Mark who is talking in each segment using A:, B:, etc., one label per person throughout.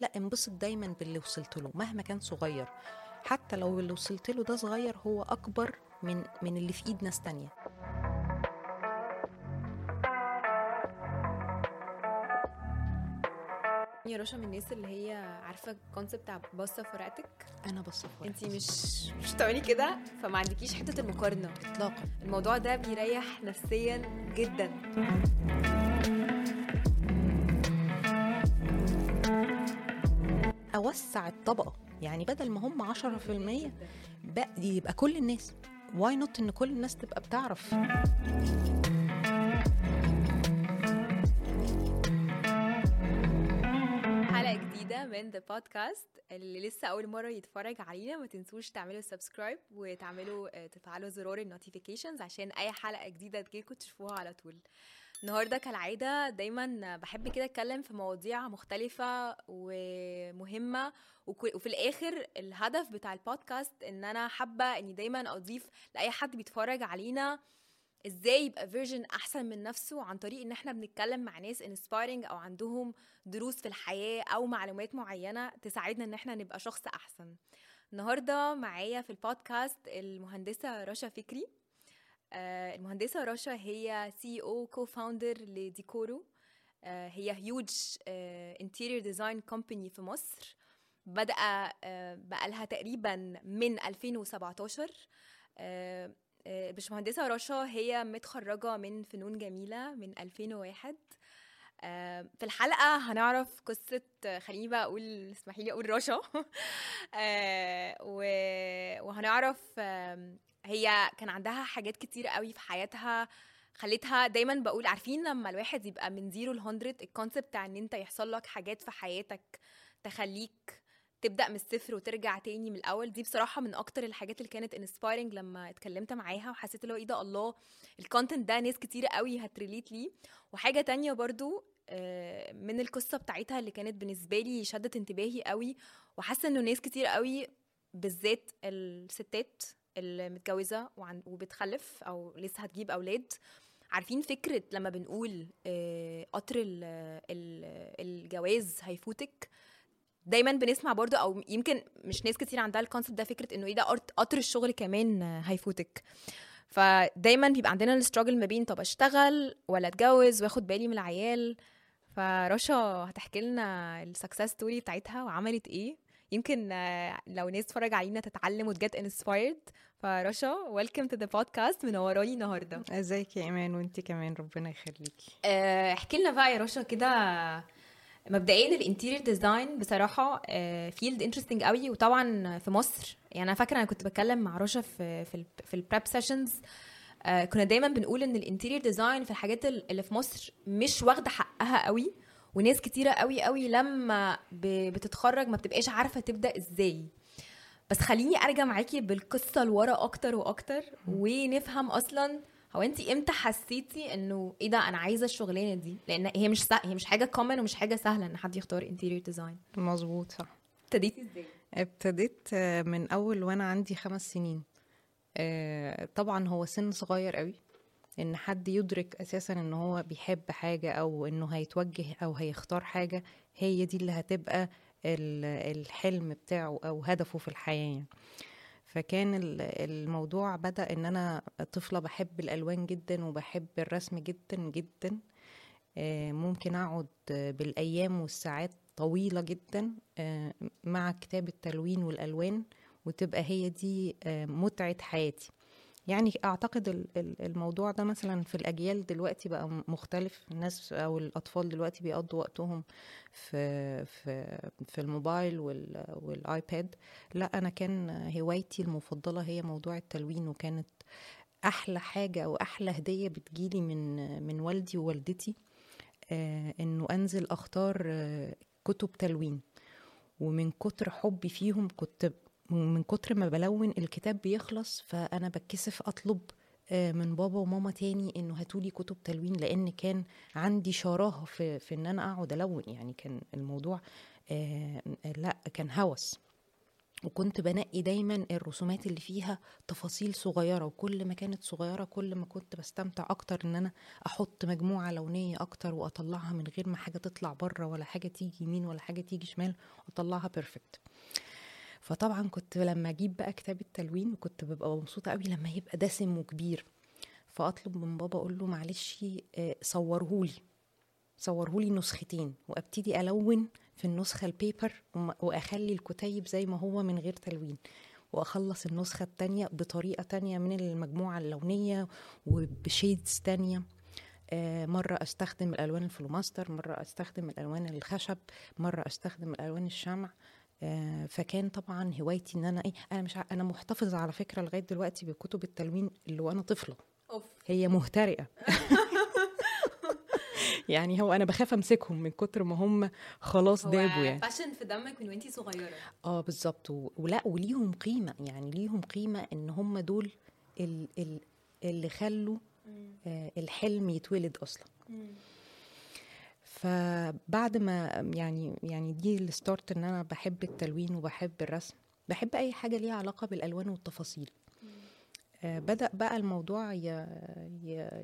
A: لا انبسط دايما باللي وصلت له مهما كان صغير. حتى لو اللي وصلت له ده صغير هو أكبر من من اللي في إيد ناس تانية.
B: يا رشا من الناس اللي هي عارفة الكونسيبت بتاع بصه فرقتك
A: أنا بصف
B: انت مش مش بتعملي كده فما عندكيش حتة المقارنة.
A: اطلاقا
B: الموضوع ده بيريح نفسيا جدا.
A: أوسع الطبقة. يعني بدل ما هم 10% بقى يبقى كل الناس. why not إن كل الناس تبقى بتعرف؟
B: حلقة جديدة من the podcast اللي لسه أول مرة يتفرج علينا ما تنسوش تعملوا subscribe وتعملوا آه، تفعلوا زرار ال notifications عشان أي حلقة جديدة تجيلكم تشوفوها على طول. النهارده كالعادة دايما بحب كده أتكلم في مواضيع مختلفة ومهمة وفي الآخر الهدف بتاع البودكاست إن أنا حابة إني دايما أضيف لأي حد بيتفرج علينا إزاي يبقى version أحسن من نفسه عن طريق إن إحنا بنتكلم مع ناس inspiring أو عندهم دروس في الحياة أو معلومات معينة تساعدنا إن إحنا نبقى شخص أحسن. النهارده معايا في البودكاست المهندسة رشا فكري. آه، المهندسة رشا هي CEO و co-founder لديكورو. آه، هي huge interior design company في مصر. بدأ آه، بقالها تقريبا من 2017 آه، آه، باشمهندسة رشا هي متخرجة من فنون جميلة من 2001 آه، في الحلقة هنعرف قصة خليني بقى أقول اسمحي لي أقول رشا. وهنعرف هي كان عندها حاجات كتير قوي في حياتها خلتها دايما بقول عارفين لما الواحد يبقى من zero ل 100 ال concept بتاع إن أنت يحصل لك حاجات في حياتك تخليك تبدأ من الصفر وترجع تاني من الأول دي بصراحة من أكتر الحاجات اللي كانت inspiring لما اتكلمت معاها وحسيت اللي هو إيه ده الله ال content ده ناس كتير قوي ه relate ليه. وحاجة تانية برضو آه، من القصة بتاعتها اللي كانت بالنسبة لي شدت انتباهي قوي وحاسة إنه ناس كتير قوي بالذات الستات اللي متجوزه وعن وبتخلف أو لسه هتجيب أولاد. عارفين فكرة لما بنقول آه، قطر ال- ال- الجواز هيفوتك؟ دايما بنسمع برضو أو يمكن مش ناس كتير عندها ال concept ده فكرة إنه إيه ده قط- قطر الشغل كمان هيفوتك. فدايما بيبقى عندنا ال struggle ما بين طب أشتغل ولا أتجوز وآخد بالي من العيال. فرشا هتحكي لنا ال success story بتاعتها وعملت إيه؟ يمكن آه، لو ناس تتفرج علينا تتعلم وت get inspired فرشا welcome to the podcast منوراني النهارده.
A: ازيك يا ايمان وانت كمان ربنا يخليكي
B: آه، احكي لنا بقى يا رشا كده مبدئيا ال interior design بصراحة field interesting قوي. وطبعا في مصر يعني أنا فاكرة أنا كنت بتكلم مع رشا في في في ال prep sessions كنا دايما بنقول إن ال interior design في الحاجات ال- اللي في مصر مش واخدة حقها قوي. وناس كتيرة قوي قوي لما بتتخرج ما بتبقاش عارفة تبدأ إزاي. بس خليني أرجع معاكي بالقصة لورا أكتر وأكتر ونفهم أصلا هو انت إمتى حسيتي إنه إيه ده أنا عايزة الشغلانة دي؟ لأن هي مش سه... هي مش حاجة common ومش حاجة سهلة إن حد يختار interior design
A: مظبوط صح.
B: ابتديتي إزاي؟
A: ابتديت من أول وأنا عندي خمس سنين. آه، طبعا هو سن صغير قوي. إن حد يدرك أساسا إن هو بيحب حاجة أو إنه هيتوجه أو هيختار حاجة هي دي اللي هتبقى ال- الحلم بتاعه أو هدفه في الحياة يعني. فكان ال- الموضوع بدأ إن أنا طفلة بحب الألوان جدا وبحب الرسم جدا جدا آه، ممكن أقعد بالأيام والساعات طويلة جدا آه، مع كتاب التلوين والألوان وتبقى هي دي آه، متعة حياتي يعني أعتقد ال- ال- الموضوع ده مثلا في الأجيال دلوقتي بقى مختلف. الناس أو الأطفال دلوقتي بيقضوا وقتهم في في في الموبايل وال- والآيباد. لا أنا كان هوايتي المفضلة هي موضوع التلوين وكانت أحلى حاجة أو أحلى هدية بتجيلي من من والدي ووالدتي آه، إنه أنزل أختار آه، كتب تلوين. ومن كتر حبي فيهم كنت من كتر ما بلون الكتاب بيخلص فأنا بتكسف أطلب آه، من بابا وماما تاني إنه هاتولي كتب تلوين لأن كان عندي شراهة في في إن أنا أقعد ألون. يعني كان الموضوع آه، لا كان هوس. وكنت بنقي دايما الرسومات اللي فيها تفاصيل صغيرة وكل ما كانت صغيرة كل ما كنت بستمتع أكتر إن أنا أحط مجموعة لونية أكتر وأطلعها من غير ما حاجة تطلع بره ولا حاجة تيجي يمين ولا حاجة تيجي شمال وأطلعها perfect فطبعا كنت لما أجيب بقى كتاب التلوين كنت ببقى مبسوطة قوي لما يبقى دسم وكبير. فأطلب من بابا أقول له معلش آه، صورهولي. صورهولي نسختين وأبتدي ألون في النسخة ال paper وأخلي الكتيب زي ما هو من غير تلوين. وأخلص النسخة التانية بطريقة تانية من المجموعة اللونية وب shades تانية. آه، مرة أستخدم الألوان الفلوماستر مرة أستخدم الألوان الخشب مرة أستخدم الألوان الشمع. فكان طبعا هوايتي إن أنا إيه أنا مش أنا محتفظة على فكرة لغاية دلوقتي بكتب التلوين اللي وأنا طفلة.
B: أوف.
A: هي مهترئه يعني هو أنا بخاف أمسكهم من كتر ما هم خلاص دابوا يعني.
B: فاشن في دمك من وأنتي صغيرة.
A: آه بالظبط. ولا وليهم قيمة يعني ليهم قيمة إن هم دول ال ال اللي خلوا آه الحلم يتولد أصلا. فبعد ما يعني يعني دي الستارت إن أنا بحب التلوين وبحب الرسم بحب أي حاجة ليها علاقة بالألوان والتفاصيل. آه بدأ بقى الموضوع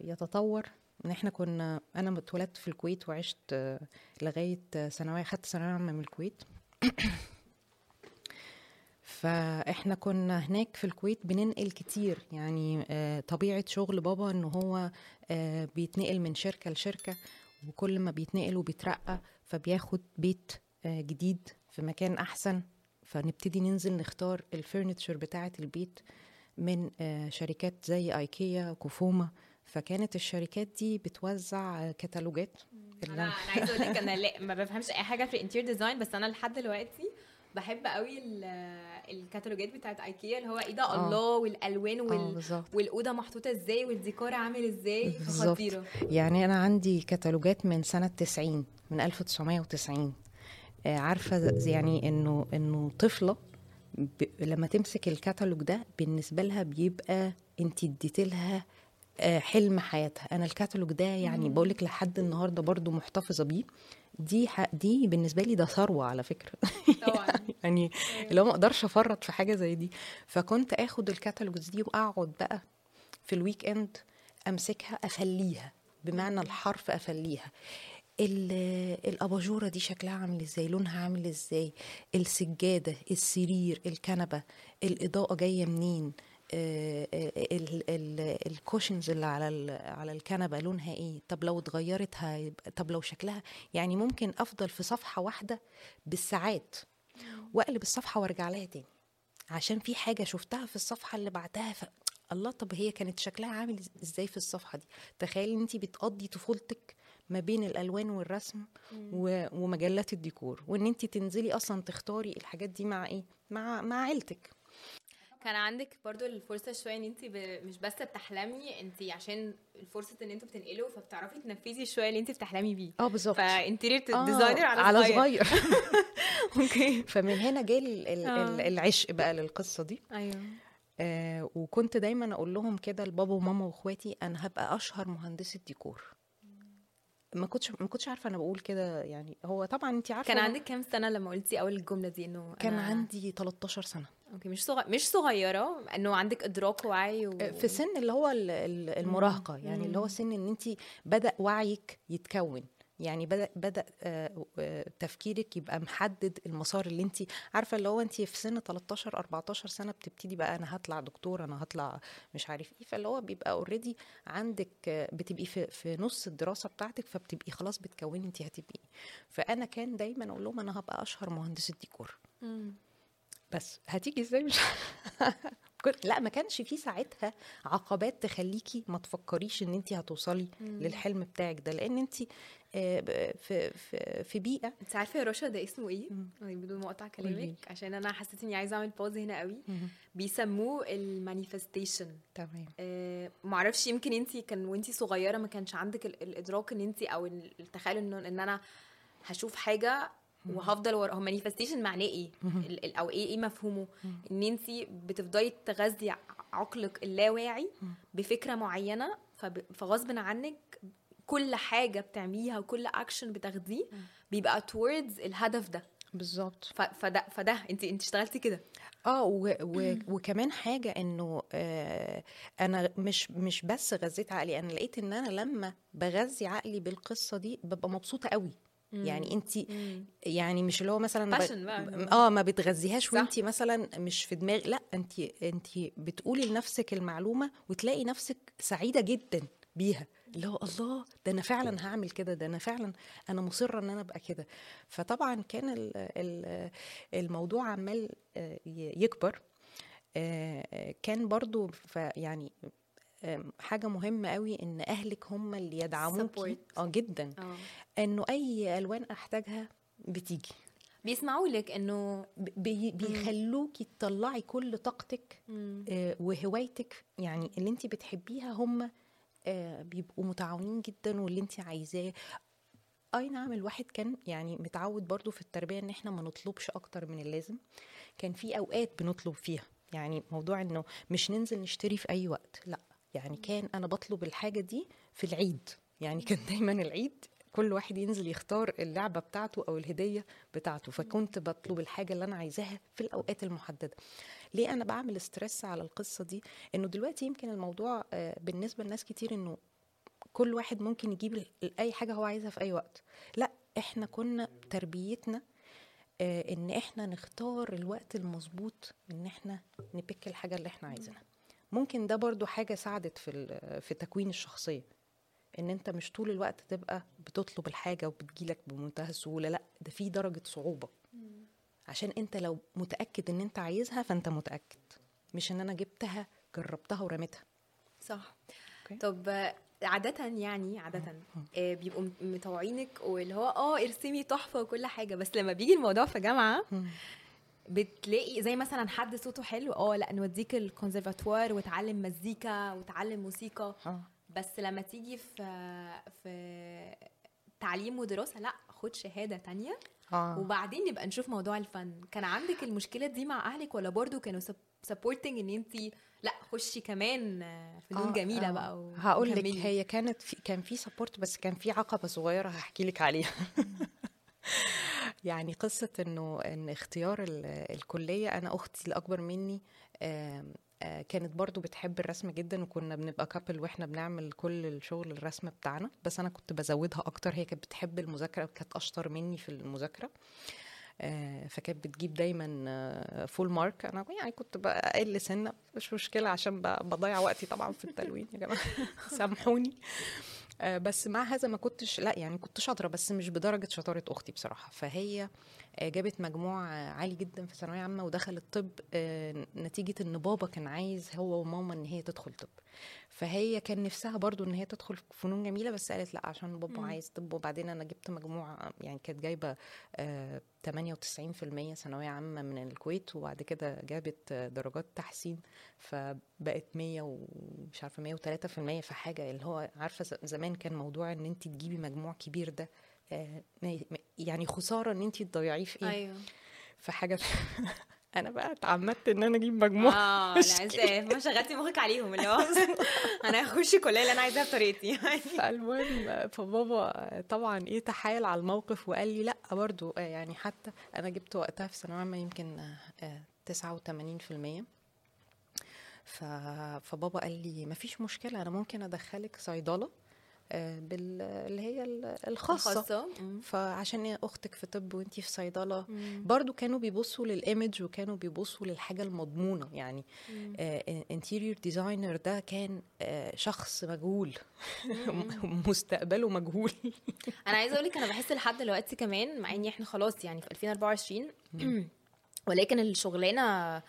A: يتطور. إن إحنا كنا أنا اتولدت في الكويت وعشت آه، لغاية ثانوية خدت ثانوية عامة من الكويت. فإحنا كنا هناك في الكويت بننقل كتير. يعني آه، طبيعة شغل بابا إن هو بيتنقل من شركة لشركة. وكل ما بيتنقل وبيترقى فبياخد بيت آه، جديد في مكان أحسن فنبتدي ننزل نختار ال furniture بتاعة البيت من آه، شركات زي آيكيا كوفوما. فكانت الشركات دي بتوزع كتالوجات.
B: أنا عايزة أقول لك أنا ما بفهمش أي حاجة في ال interior design بس أنا لحد دلوقتي بحب قوي ال- الكتالوجات بتاعت ايكيا اللي هو إيه ده
A: آه.
B: الله والألوان
A: آه
B: وال... والأوضة محطوطة إزاي والديكور عامل
A: إزاي.
B: خطيره
A: يعني أنا عندي كتالوجات من سنة 90 من 1990 آه، عارفة يعني إنه إنه طفلة ب... لما تمسك الكتالوج ده بالنسبة لها بيبقى انت اديتي لها آه، حلم حياتها. أنا الكتالوج ده يعني بقول لك لحد النهارده برضو محتفظة بيه. دي ح... دي بالنسبة لي ده ثروة على فكرة.
B: طبعا.
A: يعني اللي هو ما أقدرش افرط في حاجة زي دي. فكنت آخد الكتالوجز دي واقعد بقى في ال weekend أمسكها أفليها بمعنى الحرف أفليها. ال- الأباجورة دي شكلها عامل إزاي؟ لونها عامل إزاي؟ السجادة السرير الكنبة الإضاءة جاية منين؟ ال cushions اللي على على الكنبة لونها إيه؟ طب لو اتغيرت هيبقى طب لو شكلها يعني ممكن أفضل في صفحة واحدة بالساعات وأقلب الصفحة وأرجع لها تاني. عشان في حاجة شفتها في الصفحة اللي بعدها ف... الله طب هي كانت شكلها عامل إزاي في الصفحة دي؟ تخيلي انت بتقضي طفولتك ما بين الألوان والرسم و... ومجلات الديكور وإن انت تنزلي أصلا تختاري الحاجات دي مع إيه؟ مع مع عيلتك.
B: كان عندك برضو الفرصة شوية إن أنت ب... مش بس بتحلمي أنت عشان الفرصة إن أنتوا بتنقلوا فبتعرفي تنفذي شوية اللي أنت بتحلمي بيه.
A: آه بالظبط.
B: ف interior
A: آه،
B: designer على,
A: على
B: صغير.
A: صغير.
B: okay.
A: فمن هنا جه
B: آه.
A: ال- العشق بقى للقصة دي.
B: أيوه.
A: آه وكنت دايما أقول لهم كده لبابا وماما وإخواتي أنا هبقى أشهر مهندسة ديكور. ما كنتش ما كنتش عارفة أنا بقول كده يعني هو طبعا انت عارفة
B: كان عندك كام سنة لما قلتي أول الجملة دي؟ إنه
A: كان
B: أنا...
A: عندي 13 سنة.
B: okay مش صغير مش صغيرة إنه عندك إدراك ووعي و...
A: في سن اللي هو ال- ال- المراهقة يعني اللي هو سن إن انت بدأ وعيك يتكون. يعني بدا بدأ آه، آه، تفكيرك يبقى محدد المسار اللي انت عارفة اللي هو انت في سن 13 14 سنة بتبتدي بقى أنا هطلع دكتور أنا هطلع مش عارف إيه فاللي هو بيبقى اوريدي عندك آه، بتبقي في في نص الدراسة بتاعتك فبتبقي خلاص بتكوني انت هتبقي. فأنا كان دايما أقول لهم أنا هبقى أشهر مهندسه ديكور
B: مم.
A: بس هتيجي إزاي مش لا ما كانش في ساعتها عقبات تخليكي ما تفكريش إن انت هتوصلي للحلم بتاعك ده لأن انت في في في بيئة.
B: انت عارفة يا رشا ده اسمه إيه؟
A: مم.
B: بدون ما اقطع. كلامك عشان أنا حسيت إني عايزة أعمل pause هنا قوي. بيسموه ال manifestation.
A: تمام.
B: آه معرفش يمكن انت كان وانت صغيرة ما كانش عندك ال- الإدراك إن انت أو ال- التخيل إنه إن أنا هشوف حاجة وهفضل ورا. هو manifestation معناه إيه؟ أو إيه إيه مفهومه؟ إن انت بتفضلي تغذي عقلك اللاواعي بفكرة معينة فغصب عنك كل حاجة بتعمليها وكل اكشن بتاخديه بيبقى towards الهدف ده.
A: بالظبط.
B: فده فده انت انت اشتغلتي كده.
A: آه و و وكمان حاجة انه آه أنا مش مش بس غذيت عقلي أنا لقيت ان أنا لما بغذي عقلي بالقصة دي ببقى مبسوطة قوي. يعني انت يعني مش اللي هو مثلا
B: بقى.
A: آه ما بتغذيهاش. وانت مثلا مش في دماغ لا انت انت بتقولي لنفسك المعلومة وتلاقي نفسك سعيدة جدا. بيها اللي هو الله ده أنا فعلا هعمل كده ده أنا فعلا أنا مصرة إن أنا أبقى كده. فطبعا كان ال ال الموضوع عمال آه، يكبر. آه، كان برضو يعني حاجة مهمة قوي إن أهلك هم اللي
B: Support.
A: آه جدا.
B: آه.
A: إنه أي ألوان أحتاجها بتيجي.
B: بيسمعوا لك
A: إنه بي بيخلوكي تطلعي كل طاقتك آه، وهوايتك يعني اللي انت بتحبيها هم آه، بيبقوا متعاونين جدا واللي انت عايزاه. أي نعم الواحد كان يعني متعود برضو في التربية إن إحنا ما نطلبش أكتر من اللازم. كان في أوقات بنطلب فيها. يعني موضوع إنه مش ننزل نشتري في أي وقت. لأ يعني كان أنا بطلب الحاجة دي في العيد. يعني كان دايما العيد كل واحد ينزل يختار اللعبة بتاعته أو الهدية بتاعته. فكنت بطلب الحاجة اللي أنا عايزاها في الأوقات المحددة. ليه أنا بعمل ستريس على القصة دي؟ إنه دلوقتي يمكن الموضوع آه، بالنسبة لناس كتير إنه كل واحد ممكن يجيب أي حاجة هو عايزها في أي وقت. لأ إحنا كنا تربيتنا آه، إن إحنا نختار الوقت المظبوط إن إحنا نبيك الحاجة اللي إحنا عايزينها. ممكن ده برضو حاجة ساعدت في في تكوين الشخصية. إن أنت مش طول الوقت تبقى بتطلب الحاجة وبتجيلك بمنتهى السهولة لأ ده في درجة صعوبة. عشان أنت لو متأكد إن أنت عايزها فأنت متأكد. مش إن أنا جبتها جربتها ورميتها.
B: صح.
A: أوكي.
B: طب آه، عادة يعني عادة آه، بيبقوا مطوعينك واللي هو آه ارسمي تحفة وكل حاجة. بس لما بيجي الموضوع في جامعة بتلاقي زي مثلا حد صوته حلو آه لأ نوديك الكونسرفاتوار وتعلم مزيكا وتعلم موسيقى.
A: آه.
B: بس لما تيجي في في تعليم ودراسة لأ خد شهادة تانية
A: آه
B: وبعدين نبقى نشوف موضوع الفن كان عندك المشكلة دي مع أهلك ولا برضو كانوا supporting إن انت لأ خشي كمان آه، فنون
A: آه،
B: جميلة
A: آه.
B: بقى
A: هقول لك. هي كانت في كان في support بس كان في عقبة صغيرة هحكي لك عليها يعني قصة إنه إن اختيار ال- الكلية أنا أختي الأكبر مني آه، كانت برضو بتحب الرسم جدا وكنا بنبقى couple وإحنا بنعمل كل الشغل الرسم بتاعنا. بس أنا كنت بزودها أكتر هي كانت بتحب المذاكرة وكانت أشطر مني في المذاكرة. آه، فكانت بتجيب دايما full mark أنا يعني كنت بقى أقل سنة مش مشكلة عشان بضيع وقتي طبعا في التلوين يا جماعة. سامحوني. آه، بس مع هذا ما كنتش لا يعني كنت شاطرة بس مش بدرجة شطارة أختي بصراحة. فهي آه، جابت مجموع آه، عالي جدا في ثانوية عامة ودخلت طب آه، نتيجة إن بابا كان عايز هو وماما إن هي تدخل طب. فهي كان نفسها برضو إن هي تدخل فنون جميلة بس قالت لأ عشان بابا
B: مم.
A: عايز طب وبعدين أنا جبت مجموع يعني كانت جايبة آه، 98% ثانوية عامة من الكويت وبعد كده جابت آه، درجات تحسين فبقت 100 ومش عارفة 103% في حاجة. اللي هو عارفة زمان كان موضوع إن أنت تجيبي مجموع كبير ده آه، يعني خسارة إن أنت تضيعيه في إيه؟
B: أيوه.
A: في حاجة أنا بقى اتعمدت ان أنا أجيب مجموع
B: آه انت ما شغلتي مخك عليهم اللي هو أنا هخش الكلية اللي أنا عايزاها بطريقتي يعني.
A: فالمهم فبابا طبعا إيه تحايل على الموقف وقال لي لأ برضو آه، يعني حتى أنا جبت وقتها في ثانوية عامة يمكن آه، 89% ف... فبابا قال لي مفيش مشكلة أنا ممكن أدخلك صيدلة. آه، اللي هي ال- الخاصة.
B: خاصه مم.
A: فعشان أختك في طب وأنتي في
B: صيدلة.
A: برضو كانوا بيبصوا لل image وكانوا بيبصوا للحاجة المضمونة. يعني
B: مم.
A: interior designer ده كان آه، شخص مجهول. مستقبله مجهول.
B: أنا عايزة أقول لك أنا بحس لحد دلوقتي كمان مع إني إحنا خلاص يعني في 2024 ولكن الشغلانة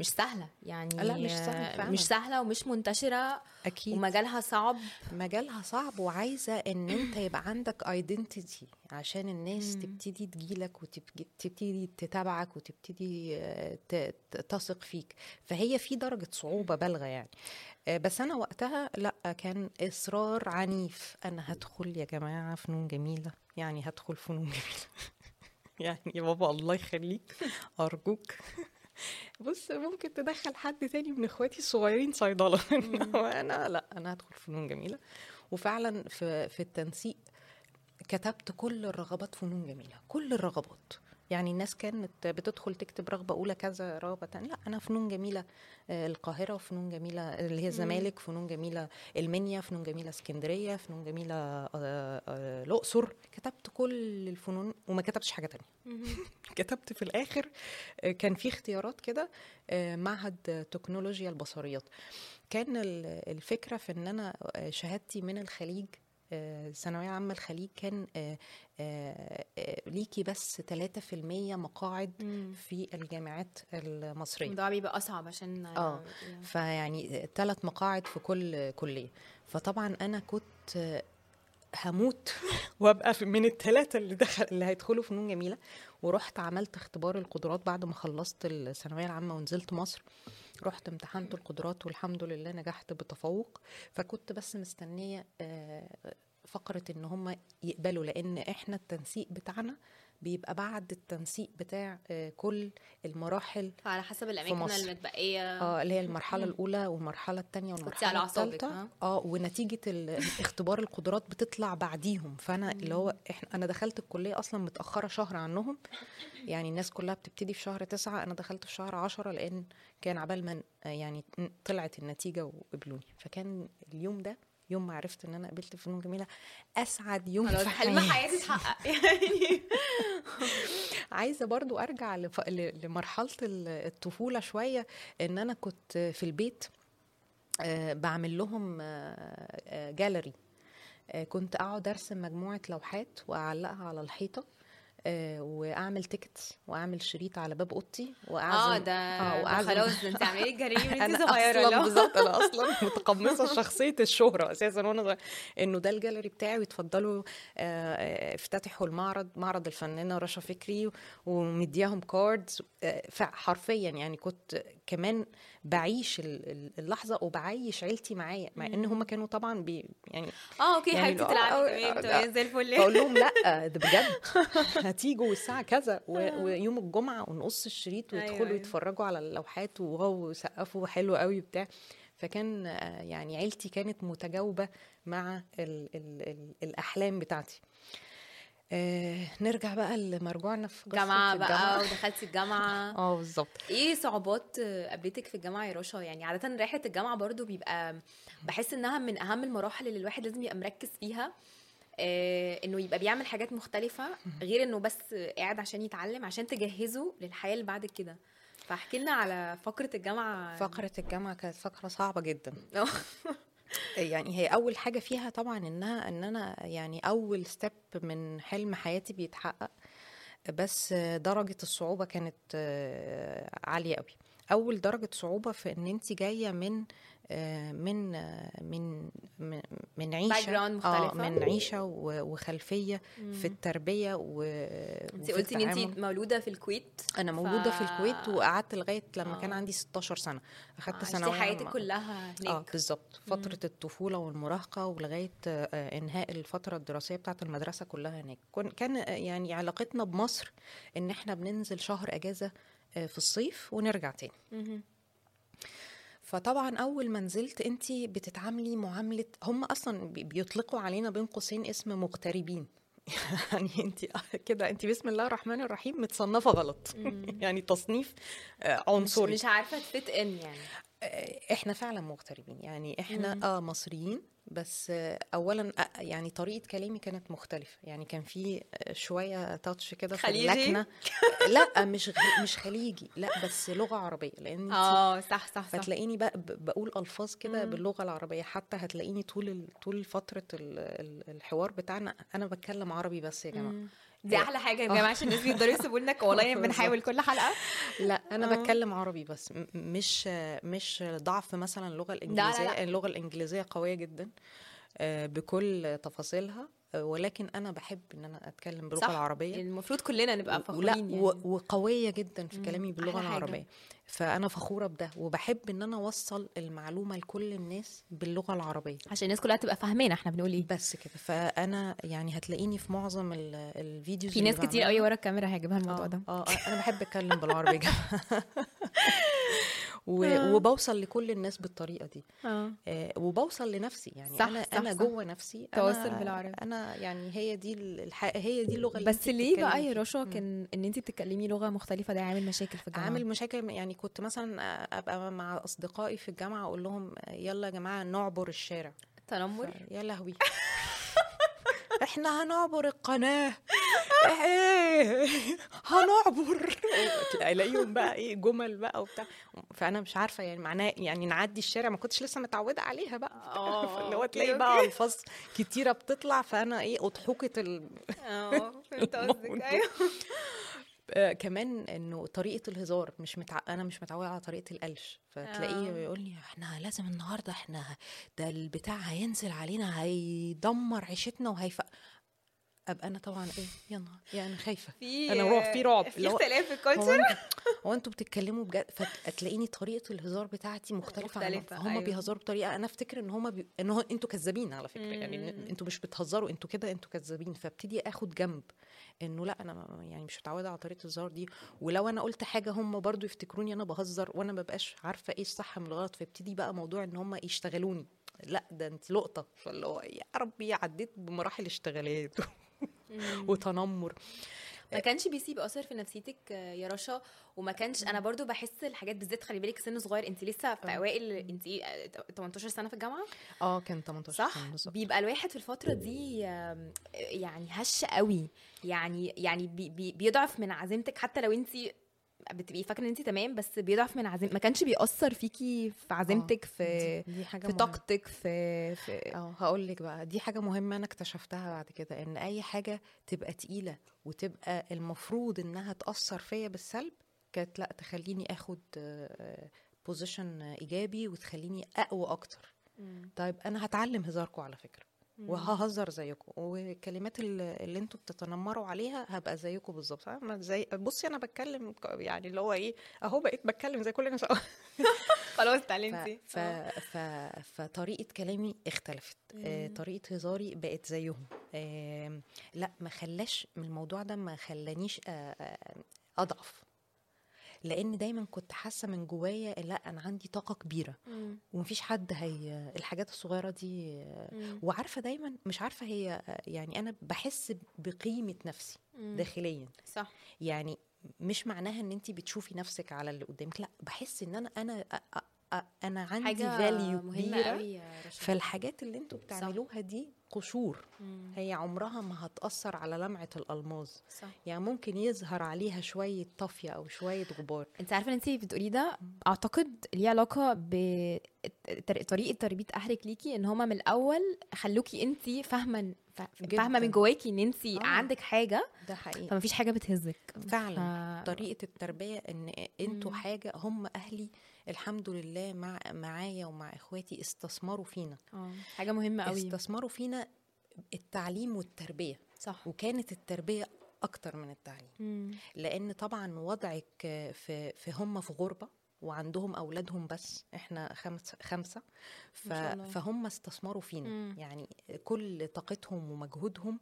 B: مش سهلة. يعني
A: لا، مش سهلة فعلاً.
B: مش سهلة ومش منتشرة
A: أكيد.
B: ومجالها صعب.
A: مجالها صعب وعايزة إن أنت يبقى عندك ايدنتيتي عشان الناس. تبتدي تجيلك وتبتدي تتابعك وتبتدي آه، تثق فيك. فهي في درجة صعوبة بالغة يعني. آه، بس أنا وقتها لا كان إصرار عنيف. أنا هدخل يا جماعة فنون جميلة. يعني هدخل فنون جميلة. يعني يا بابا الله يخليك أرجوك. بص ممكن تدخل حد تاني من اخواتي الصغيرين صيدله وأنا لأ أنا هدخل فنون جميلة. وفعلا في في التنسيق كتبت كل الرغبات فنون جميلة كل الرغبات. يعني الناس كانت بتدخل تكتب رغبة أولى كذا رغبة تانية. لا أنا فنون جميلة آه، القاهرة وفنون جميلة اللي هي الزمالك فنون جميلة المنيا فنون جميلة اسكندرية فنون جميلة آه، آه، الأقصر. كتبت كل الفنون وما كتبتش حاجة تانية. كتبت في الآخر كان في اختيارات كده معهد تكنولوجيا البصريات. كان ال- الفكرة في إن أنا شهادتي من الخليج آه، ثانوية عامة الخليج كان آه، آه، ليكي بس 3% مقاعد في الجامعات المصرية.
B: الموضوع بيبقى أصعب عشان
A: آه فيعني ثلاث مقاعد في كل كلية. فطبعا أنا كنت هموت وأبقى من الثلاثة اللي دخل اللي هيدخلوا فنون جميلة. ورحت عملت اختبار القدرات بعد ما خلصت الثانوية العامة ونزلت مصر. رحت امتحنت القدرات والحمد لله نجحت بتفوق فكنت بس مستنية آه، فقرة إن هم يقبلوا لأن إحنا التنسيق بتاعنا بيبقى بعد التنسيق بتاع آه، كل المراحل
B: فعلى حسب
A: الأماكن.
B: المتبقية.
A: آه اللي هي المرحلة الأولى والمرحلة
B: الثانية
A: والمرحلة
B: على
A: الثالثه؟ آه ونتيجة اختبار القدرات بتطلع بعديهم. فأنا اللي هو إحنا أنا دخلت الكلية أصلا متأخرة شهر عنهم. يعني الناس كلها بتبتدي في شهر تسعة أنا دخلت في شهر عشرة لأن كان عبال ما آه، يعني طلعت النتيجة وقبلوني. فكان اليوم ده يوم ما عرفت إن أنا قبلت في فنون جميلة أسعد يوم في
B: حلم
A: حياتي
B: حياتي. اتحقق يعني
A: عايزة برضو أرجع لف... ل- لمرحلة ال- الطفولة شوية. إن أنا كنت في البيت آه، بعمل لهم آه، آه، جاليري آه، كنت أقعد أرسم مجموعة لوحات وأعلقها على الحيطة. وأعمل تيكتس وأعمل شريط على باب أوضتي واعزم
B: آه ده
A: وأعزم-
B: خلاص انت عاملة جريمه انت صغيرة
A: أصلا
B: لا.
A: بالظبط أنا أصلا متقمصة شخصية الشهرة أساسا وأنا صغيرة. إنه ده الجاليري بتاعي ويتفضلوا آه، آه، افتتحوا المعرض معرض الفنانة رشا فكري ومدياهم cards حرفيا يعني كنت كمان بعيش ال- ال- اللحظة وبعيش عيلتي معايا مع إن هم كانوا طبعا بي يعني
B: آه okay
A: يعني
B: حبيبتي تلعبي
A: آه، آه،
B: زي الفل
A: بقول لهم لأ ده بجد هتيجوا الساعة كذا و- ويوم الجمعة ونقص الشريط
B: أيوة،
A: ويدخلوا
B: أيوة.
A: يتفرجوا على اللوحات و wow سقفوا حلو قوي بتاع فكان آه، يعني عيلتي كانت متجاوبة مع ال ال ال الأحلام بتاعتي. آه نرجع بقى لمرجوعنا في قصة
B: جامعة بقى
A: الجامعة.
B: ودخلتي الجامعة.
A: آه بالظبط.
B: إيه صعوبات آه، قابلتك في الجامعة يا رشا؟ يعني عادة رحلة الجامعة برضو بيبقى بحس انها من أهم المراحل اللي الواحد لازم يبقى مركز فيها. آه إنه يبقى بيعمل حاجات مختلفة غير إنه بس قاعد عشان يتعلم عشان تجهزه للحياة اللي بعد كده. فاحكي لنا على فقرة الجامعة.
A: فقرة الجامعة كانت فقرة صعبة جدا.
B: آه.
A: يعني هي أول حاجة فيها طبعا إنها إن أنا يعني أول ستيب من حلم حياتي بيتحقق بس درجة الصعوبة كانت آه، عالية قوي أول درجة صعوبة في إن أنت جاية من آه، من آه، من من- من
B: Background مختلفة.
A: من عيشة و- وخلفية في التربية و
B: انت قلتي
A: إن.
B: انت مولودة في الكويت
A: أنا مولودة
B: ف-
A: في الكويت وقعدت لغاية لما كان
B: آه.
A: عندي 16 سنة أخدت
B: عشتي
A: ثانوية
B: حياتك
A: عامة.
B: كلها
A: آه
B: هناك
A: بالظبط فترة الطفولة والمراهقة ولغاية آه، إنهاء الفترة الدراسية بتاعة المدرسة كلها هناك كان آه، يعني علاقتنا بمصر إن إحنا بننزل شهر إجازة آه، في الصيف ونرجع تاني. فطبعا أول ما نزلت أنت بتتعاملي معاملة هم أصلا بي- بيطلقوا علينا بين قوسين اسم مغتربين. يعني أنت كده أنت بسم الله الرحمن الرحيم متصنفة غلط. يعني تصنيف آه،
B: مش,
A: عنصري.
B: مش عارفة تفت إن يعني.
A: آه، إحنا فعلا مغتربين. يعني إحنا آه مصريين. بس اولا يعني طريقة كلامي كانت مختلفة. يعني كان في شوية تاتش كده في؟ اللكنة. لأ مش مش خليجي. لأ بس لغة عربية. لأن
B: آه صح صح صح.
A: فتلاقيني بقى بقول ألفاظ كده. باللغة العربية. حتى هتلاقيني طول طول فترة ال- ال- الحوار بتاعنا أنا بتكلم عربي بس يا
B: جماعة. دي أحلى حاجة يا جماعة عشان الناس بيقدروا يسيبوا لنا والله بنحاول كل حلقة.
A: لا أنا
B: آه.
A: بتكلم عربي بس مش مش ضعف مثلا اللغة
B: لا،
A: الانجليزيه
B: لا.
A: اللغة الإنجليزية قوية جدا آه، بكل تفاصيلها. آه، ولكن أنا بحب إن أنا أتكلم باللغة
B: صح.
A: العربية
B: المفروض كلنا نبقى فخورين يعني.
A: وقوية جدا في كلامي
B: باللغة.
A: العربية فأنا فخورة بده وبحب إن أنا أوصل المعلومة لكل الناس باللغة العربية
B: عشان الناس كلها تبقى فاهمانه إحنا بنقول إيه
A: بس كده فأنا يعني هتلاقيني في معظم ال- الفيديوز
B: في ناس كتير. قوي ورا الكاميرا هيجيبها الموضوع
A: آه،
B: ده
A: آه أنا بحب أتكلم بالعربي يا جماعة و...
B: آه.
A: وبوصل لكل الناس بالطريقة دي.
B: آه.
A: آه، وبوصل لنفسي. يعني
B: صح،
A: أنا
B: صح،
A: أنا
B: صح.
A: جوه نفسي.
B: تواصل بالعربي.
A: أنا يعني هي دي الح... هي دي اللغة اللي
B: بس ليه بقى يا. رشا. كان ان انت بتتكلمي لغة مختلفة؟ ده عامل مشاكل في الجامعة.
A: عامل مشاكل. يعني كنت مثلا أبقى مع أصدقائي في الجامعة أقول لهم يلا يا جماعة نعبر الشارع.
B: تنمر؟
A: ف- يا لهوي. إحنا هنعبر القناة. إيه؟ هنعبر. الاقيهم بقى إيه جمل بقى وبتاع. فأنا مش عارفة يعني معناه يعني نعدي الشارع ما كنتش لسه متعودة عليها بقى.
B: آه
A: فاللي هو تلاقي بقى. ألفاظ كتيرة بتطلع فأنا إيه اضحوكه ال...
B: آه فهمت قصدك. أيوه.
A: آه، كمان إنه طريقة الهزار مش متع... أنا مش متعودة على طريقة القلش. فتلاقيه
B: آه.
A: يقول لي إحنا لازم النهارده إحنا ده البتاع هينزل علينا هيدمر عيشتنا وهيف أبقى أنا طبعا إيه يا نهار يعني خايفة.
B: في
A: أنا رعب- في رعب،
B: في اختلاف في
A: أنتوا هو أنتوا بتتكلموا بجد فتلاقيني طريقة الهزار بتاعتي مختلفة
B: مختلفة،
A: فهم
B: أيوة.
A: بيهزروا بطريقة أنا أفتكر إن هم بي... إن هو أنتوا كذابين على فكرة. يعني
B: مم.
A: أنتوا مش بتهزروا أنتوا كده أنتوا كذابين. فابتدي آخد جنب إنه لأ أنا يعني مش متعودة على طريقة الهزار دي. ولو أنا قلت حاجة هم برضو يفتكروني أنا بهزر وأنا ما بقاش عارفة إيه الصح من الغلط فابتدي بقى موضوع إن هم يشتغلوني. لأ ده انت لقطة. فاللي هو يا ربي عديت بمراحل اشتغالات. وتنمر.
B: ما كانش بيسيب أثر في نفسيتك يا رشا؟ وما كانش أنا برضو بحس الحاجات بالذات خلي بالك سن صغير أنت لسه في
A: آه.
B: أوائل أنت إيه آه، 18 سنة في الجامعة؟
A: آه كان 18
B: صح؟
A: سنة.
B: بيبقى الواحد في الفترة دي يعني هش قوي. يعني يعني بي بي بيضعف من عزيمتك حتى لو أنت بتبقي فاكرة إن انت تمام بس بيضعف من عزيمتك. ما كانش بيأثر فيكي في عزيمتك في
A: دي, حاجة
B: في. طاقتك في في
A: آه هقول لك بقى دي حاجة مهمة أنا اكتشفتها بعد كده إن أي حاجة تبقى تقيلة وتبقى المفروض إنها تأثر فيا بالسلب كانت لأ تخليني آخد بوزيشن إيجابي وتخليني أقوى أكتر. طيب أنا هتعلم هزاركم على فكرة. وههزر زيكم والكلمات اللي, أنتوا بتتنمروا عليها هبقى زيكم بالظبط؟ زي بصي أنا بتكلم يعني اللي هو إيه أهو بقيت بتكلم زي كل الناس
B: خلاص. اتعلمتي
A: ف... ف... فطريقة كلامي اختلفت آه،
B: مم.
A: طريقة هزاري بقت زيهم آه، لا ما خلاش من الموضوع ده ما خلانيش آه، آه، أضعف لأن دايما كنت حاسة من جوايا لا أنا عندي طاقة كبيرة
B: مم.
A: ومفيش حد هي الحاجات الصغيرة دي
B: مم.
A: وعارفة دايما مش عارفة هي يعني أنا بحس بقيمة نفسي
B: مم.
A: داخليا
B: صح
A: يعني مش معناها إن أنت بتشوفي نفسك على اللي قدامك لا بحس إن أنا أنا أنا عندي فاليو
B: كبيرة
A: فالحاجات اللي أنتوا بتعملوها دي قشور
B: مم.
A: هي عمرها ما هتأثر على لمعة الألماظ
B: صح
A: يعني ممكن يظهر عليها شوية طافية أو شوية غبار
B: انت عارفة ان انت بتقوليه ده أعتقد ليه علاقة بطريقه تربية أهلك ليكي إن هما من الأول خلوكي انت فاهمة ف-
A: جداً.
B: فاهمة من جواكي إن انت
A: آه.
B: عندك حاجة
A: ده حقيقي
B: فما فيش حاجة بتهزك
A: فعلا
B: ف...
A: طريقة التربية إن أنتوا
B: مم.
A: حاجة هم أهلي الحمد لله مع معايا ومع إخواتي استثمروا فينا
B: آه حاجة مهمة قوي
A: استثمروا فينا التعليم والتربية
B: صح
A: وكانت التربية أكتر من التعليم
B: مم.
A: لأن طبعا وضعك في في هم في غربة وعندهم أولادهم بس إحنا خمس خمسة ف. فهم استثمروا فينا
B: مم.
A: يعني كل طاقتهم ومجهودهم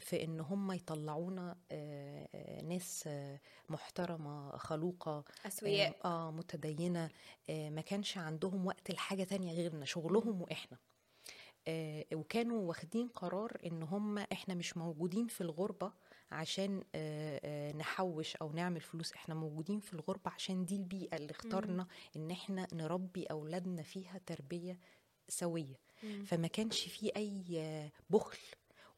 A: في إن هم يطلعونا آه، آه، ناس آه، محترمة خلوقة
B: أسوياء.
A: آه متدينة آه، ما كانش عندهم وقت لحاجة تانية غيرنا شغلهم وإحنا. آه، وكانوا واخدين قرار إن هم إحنا مش موجودين في الغربة عشان آه، آه، نحوش أو نعمل فلوس إحنا موجودين في الغربة عشان دي البيئة اللي اخترنا إن إحنا نربي أولادنا فيها تربية سوية.
B: مم.
A: فما كانش فيه أي آه، بخل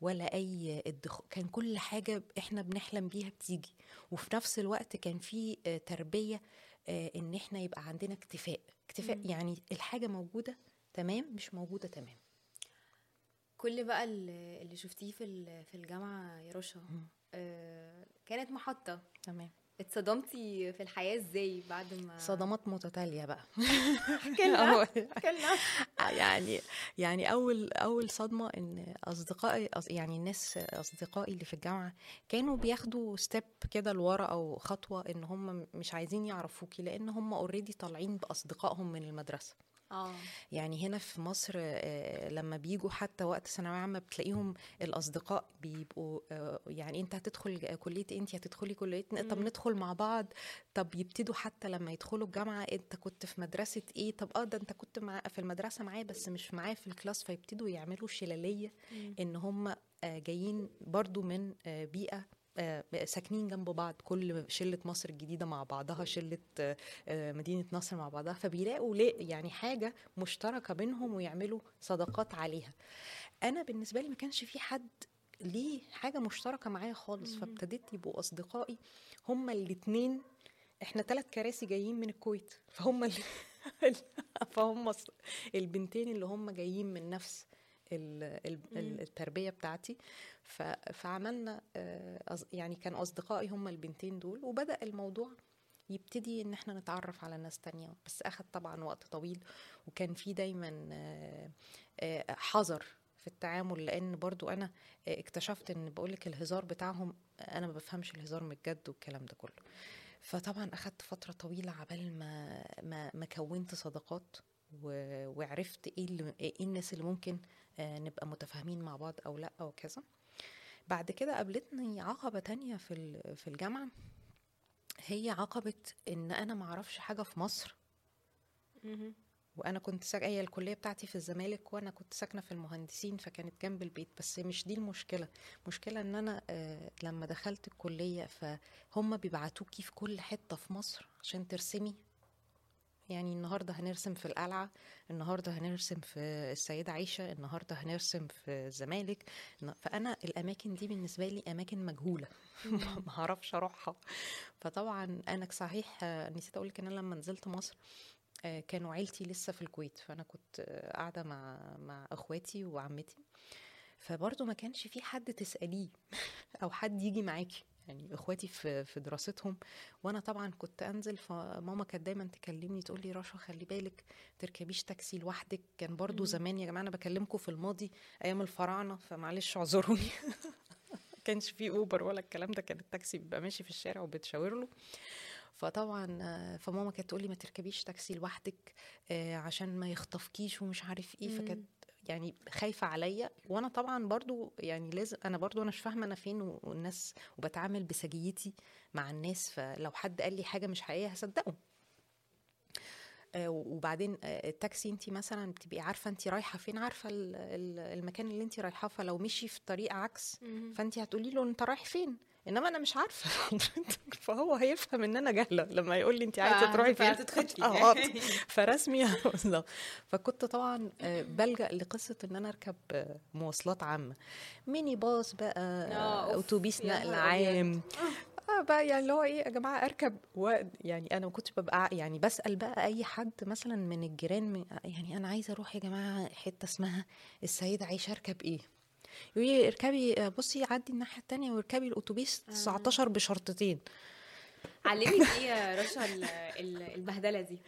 A: ولا أي ادخار كان كل حاجة إحنا بنحلم بيها بتيجي. وفي نفس الوقت كان في آه، تربية آه، إن إحنا يبقى عندنا اكتفاء. اكتفاء
B: مم.
A: يعني الحاجة موجودة تمام مش موجودة تمام.
B: كل بقى اللي شفتيه في في الجامعة يا رشا. آه، كانت محطة.
A: تمام.
B: اتصدمتي في الحياة إزاي بعد ما
A: صدمات متتالية بقى.
B: كلنا كلنا.
A: يعني يعني أول أول صدمة إن أصدقائي يعني الناس أصدقائي اللي في الجامعة كانوا بياخدوا step كده لورا أو خطوة إن هم مش عايزين يعرفوكي لأن هم already طالعين بأصدقائهم من المدرسة.
B: آه
A: يعني هنا في مصر آه، لما بيجوا حتى وقت ثانوية عامة بتلاقيهم الأصدقاء بيبقوا آه، يعني أنت هتدخل كلية إيه؟ أنت هتدخلي كلية إيه؟ طب. ندخل مع بعض طب يبتدوا حتى لما يدخلوا الجامعة أنت كنت في مدرسة إيه طب أه ده أنت كنت مع في المدرسة معاه بس مش معاه في الكلاس فيبتدوا يعملوا شلالية إن هم آه، جايين برضو من آه، بيئة آه، ساكنين جنب بعض كل شلة مصر الجديدة مع بعضها شلة آه، آه، مدينة نصر مع بعضها فبيلاقوا يعني حاجة مشتركة بينهم ويعملوا صداقات عليها أنا بالنسبة لي ما كانش في حد ليه حاجة مشتركة معايا خالص. فابتديت يبقوا أصدقائي هما الاتنين إحنا ثلاث كراسي جايين من الكويت فهم ال... فهم البنتين اللي هم جايين من نفس ال... ال... ال- التربية بتاعتي. فعملنا آه، يعني كان أصدقائي هم البنتين دول وبدأ الموضوع يبتدي إن إحنا نتعرف على ناس تانية. بس أخد طبعا وقت طويل وكان في دايما آه، آه، حذر في التعامل لأن برضو أنا اكتشفت إن بقولك الهزار بتاعهم أنا ما بفهمش الهزار من الجد والكلام ده كله. فطبعا أخدت فترة طويلة عبال ما ما, ما كونت صداقات. وعرفت إيه اللي إيه الناس اللي ممكن آه، نبقى متفاهمين مع بعض أو لأ أو كذا. بعد كده قابلتني عقبة تانية في ال- في الجامعة. هي عقبه إن أنا ما أعرفش حاجة في مصر. وأنا كنت ساكنه هي الكلية بتاعتي في الزمالك وأنا كنت ساكنة في المهندسين فكانت جنب البيت. بس مش دي المشكلة. المشكلة إن أنا آه لما دخلت الكلية فهم بيبعتوكي في كل حتة في مصر عشان ترسمي يعني النهارده هنرسم في القلعة النهارده هنرسم في السيدة عائشه النهارده هنرسم في الزمالك. فأنا الأماكن دي بالنسبة لي أماكن مجهولة. ما أعرفش أروحها. فطبعا أنا صحيح نسيت أقول لك إن أنا لما نزلت مصر آه، كانوا عيلتي لسه في الكويت. فأنا كنت قاعدة مع مع أخواتي وعمتي. فبرضه ما كانش في حد تسأليه أو حد يجي معاكي. يعني إخواتي في في دراستهم. وأنا طبعا كنت أنزل فماما كانت دايما تكلمني تقول لي رشا خلي بالك تركبيش تاكسي لوحدك. كان برضو. زمان يا جماعة أنا بكلمكم في الماضي أيام الفراعنة فمعلش اعذروني. ما كانش في أوبر ولا الكلام ده كان التاكسي بيبقى ماشي في الشارع وبتشاور له. فطبعا فماما كانت تقول لي ما تركبيش تاكسي لوحدك آه، عشان ما يخطفكيش ومش عارف
B: إيه.
A: فكانت يعني خايفة عليا. وأنا طبعا برضو يعني لازم أنا برضو أنا مش فاهمة أنا فين والناس وبتعامل بسجيتي مع الناس فلو حد قال لي حاجة مش حقيقية هصدقه. آه، وبعدين آه، التاكسي انت مثلا بتبقي عارفة انت رايحة فين عارفة ال- ال- المكان اللي انت رايحاه فلو مشي في طريق عكس. فانت هتقولي له أنت رايح فين؟ إنما أنا مش عارفة حضرتك فهو هيفهم إن أنا جاهلة لما يقول لي انت عايزة تروحي فين؟
B: فتتخطفي.
A: آه فرسمي. بالظبط. فكنت طبعا آه، بلجأ لقصة إن أنا أركب آه، مواصلات عامة. ميني باص بقى
B: آه،
A: آه،
B: أتوبيس
A: نقل. عام. آه بقى يعني اللي هو إيه يا جماعة أركب و يعني أنا ما كنتش ببقى يعني بسأل بقى أي حد مثلا من الجيران من يعني أنا عايزة أروح يا جماعة حتة اسمها السيده عائشه أركب إيه؟ يقول لي اركبي آه، بصي عدي الناحية التانية واركبي الأتوبيس 19 بشرطتين.
B: علمك إيه يا رشا ال- ال- البهدلة دي؟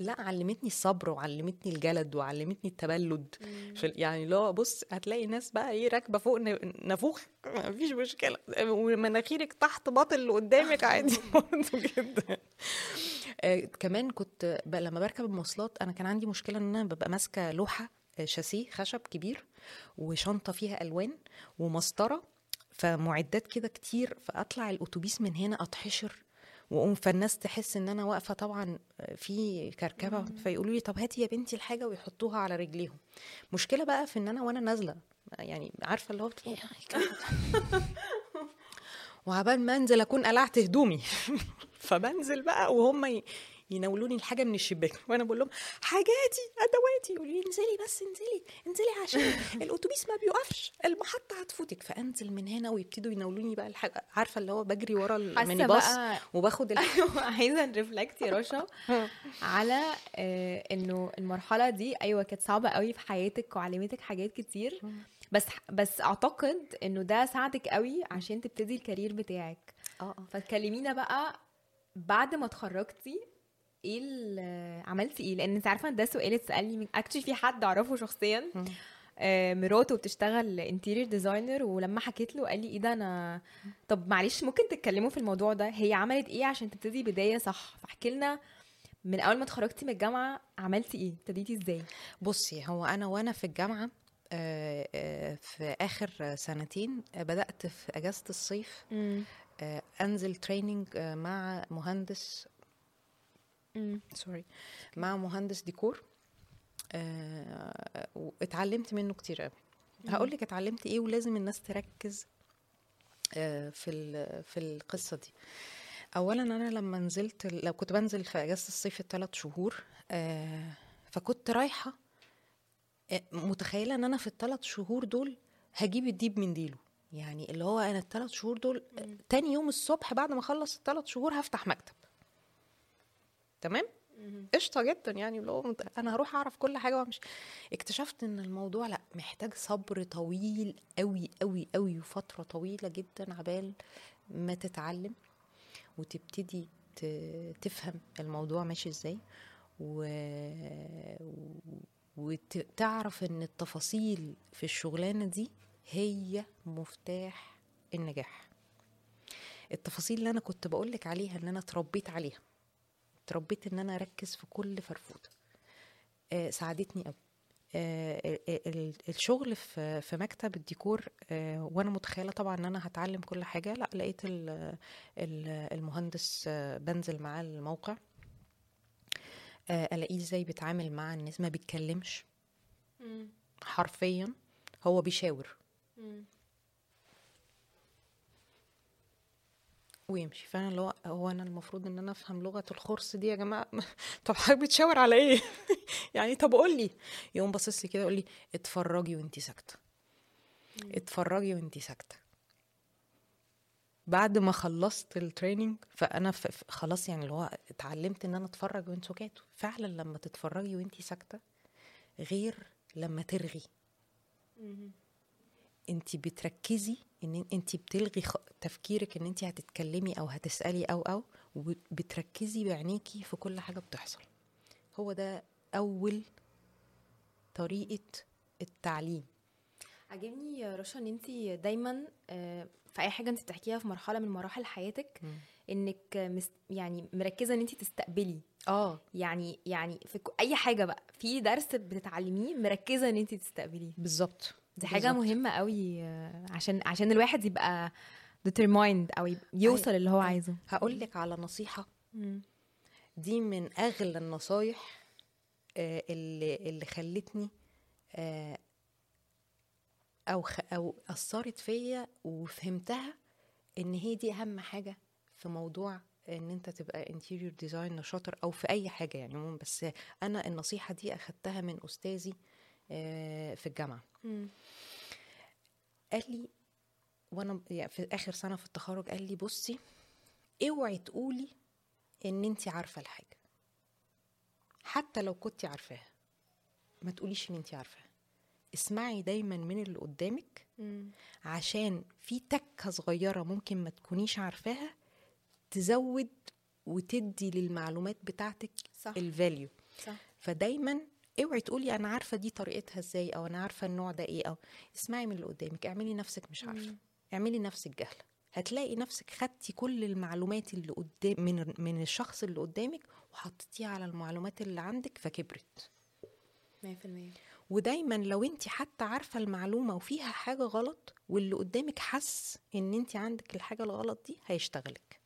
A: لا علمتني الصبر وعلمتني الجلد وعلمتني التبلد. في يعني لو بص هتلاقي ناس بقى إيه راكبة فوق نافوخ مفيش مشكلة. ومناخيرك تحت باطل اللي قدامك عادي برضه جدا. آه كمان كنت لما بركب المواصلات أنا كان عندي مشكلة إن أنا ببقى ماسكة لوحة آه، شاسيه خشب كبير وشنطة فيها ألوان ومسطرة فمعدات كده كتير فأطلع الأتوبيس من هنا أتحشر وأقوم فالناس تحس إن أنا واقفة طبعا في كركبة فيقولوا لي طب هاتي يا بنتي الحاجة ويحطوها على رجليهم. مشكلة بقى في إن أنا وأنا نازلة يعني عارفة اللي هو بت- وعبال ما أنزل أكون قلعت هدومي. فبنزل بقى وهم يناولوني الحاجة من الشباك. وأنا بقول لهم حاجاتي أدواتي. يقولوا لي انزلي بس انزلي انزلي عشان الأتوبيس ما بيوقفش المحطة هتفوتك. فأنزل من هنا ويبتدوا يناولوني بقى الحاجة. عارفة اللي هو بجري ورا الميني باص وباخد.
B: أيوه عايزة نرفلكت يا رشا على آه، إنه المرحلة دي أيوه كانت صعبة قوي في حياتك وعلمتك حاجات كتير. بس بس أعتقد إنه ده ساعدك قوي عشان تبتدي ال career بتاعك.
A: آه آه.
B: فتكلمينا بقى بعد ما اتخرجتي إيه عملتي إيه؟ لأن انت عارفة ده سؤال اتسألني من actually في حد اعرفه شخصيا. آه، مراته بتشتغل interior designer ولما حكيت له قال لي إيه ده أنا طب معلش ممكن تتكلموا في الموضوع ده؟ هي عملت إيه عشان تبتدي بداية صح؟ فاحكي لنا من أول ما اتخرجتي من الجامعة عملتي إيه؟ ابتديتي إزاي؟
A: بصي هو أنا وأنا في الجامعة آه، آه، في آخر سنتين بدأت في أجازة الصيف أنزل training مع مهندس سوري مع مهندس ديكور آه، واتعلمت منه كتير قوي. هقول لك اتعلمت إيه ولازم الناس تركز آه، في ال- في القصة دي. اولا أنا لما نزلت لو كنت بنزل في إجازة الصيف الثلاث شهور آه، فكنت رايحة آه، متخيلة إن أنا في الثلاث شهور دول هجيب الديب من ديله. يعني اللي هو أنا الثلاث شهور دول تاني يوم الصبح بعد ما أخلص الثلاث شهور هفتح مكتب. تمام؟ قشطة جدا يعني اللي هو مت- أنا هروح أعرف كل حاجة وأمشي. اكتشفت إن الموضوع لأ محتاج صبر طويل قوي قوي قوي وفترة طويلة جدا عبال ما تتعلم وتبتدي تفهم الموضوع ماشي إزاي. و... وتعرف إن التفاصيل في الشغلانة دي هي مفتاح النجاح. التفاصيل اللي أنا كنت بقولك عليها ان أنا اتربيت عليها. اتربيت إن أنا أركز في كل فرفوته آه ساعدتني قوي آه ال- ال- الشغل في في مكتب الديكور آه وأنا متخيلة طبعا إن أنا هتعلم كل حاجة. لأ لقيت ال- ال- المهندس آه بنزل معاه الموقع. آه ألاقيه إزاي بيتعامل مع الناس ما بيتكلمش. حرفيا هو بيشاور. ويمشي. فأنا اللي هو هو أنا المفروض إن أنا أفهم لغة الخرس دي يا جماعة؟ طب حضرتك بتشاور على إيه؟ يعني طب قول لي. يقوم باصص لي كده يقول لي اتفرجي وانتي ساكتة. اتفرجي وانتي ساكتة. بعد ما خلصت ال training فأنا خلاص يعني اللي هو اتعلمت إن أنا أتفرج وأنا ساكتة وفعلا لما تتفرجي وانتي ساكتة غير لما ترغي. انت بتركزي ان انت بتلغي. تفكيرك ان انت هتتكلمي أو هتسألي أو أو وبتركزي بعينيكي في كل حاجة بتحصل. هو ده أول طريقة التعليم.
B: عجبني يا رشا ان انت دايما آه، في أي حاجة انت بتحكيها في مرحلة من مراحل حياتك انك مس يعني مركزة ان انت تستقبلي.
A: آه.
B: يعني يعني في أي حاجة بقى في درس بتتعلميه مركزة ان انت تستقبليه.
A: بالظبط.
B: دي حاجة
A: بالظبط.
B: مهمة قوي آه، عشان عشان الواحد يبقى determined أو يوصل اللي هو عايزه.
A: هقول لك على نصيحة. دي من أغلى النصايح آه، اللي اللي خلتني آه، أو أو أثرت فيا وفهمتها إن هي دي أهم حاجة في موضوع إن أنت تبقى interior designer شاطر أو في أي حاجة يعني عموما. بس أنا النصيحة دي أخدتها من أستاذي آه، في الجامعة. قال لي وأنا يعني في آخر سنة في التخرج قال لي بصي اوعي تقولي إن انت عارفة الحاجة. حتى لو كنت عارفاها ما تقوليش إن انت عارفاها. اسمعي دايما من اللي قدامك عشان في تكة صغيرة ممكن ما تكونيش عارفاها تزود وتدي للمعلومات بتاعتك
B: صح.
A: الفاليو
B: صح.
A: فدايما اوعي تقولي أنا عارفة دي طريقتها إزاي أو أنا عارفة النوع ده إيه أو اسمعي من اللي قدامك اعملي نفسك مش عارفة اعملي نفسك جهلة هتلاقي نفسك خدتي كل المعلومات اللي قدام من من الشخص اللي قدامك وحطيتيها على المعلومات اللي عندك فكبرت.
B: 100%
A: ودايما لو انت حتى عارفة المعلومة وفيها حاجة غلط واللي قدامك حس إن انت عندك الحاجة الغلط دي هيشتغلك.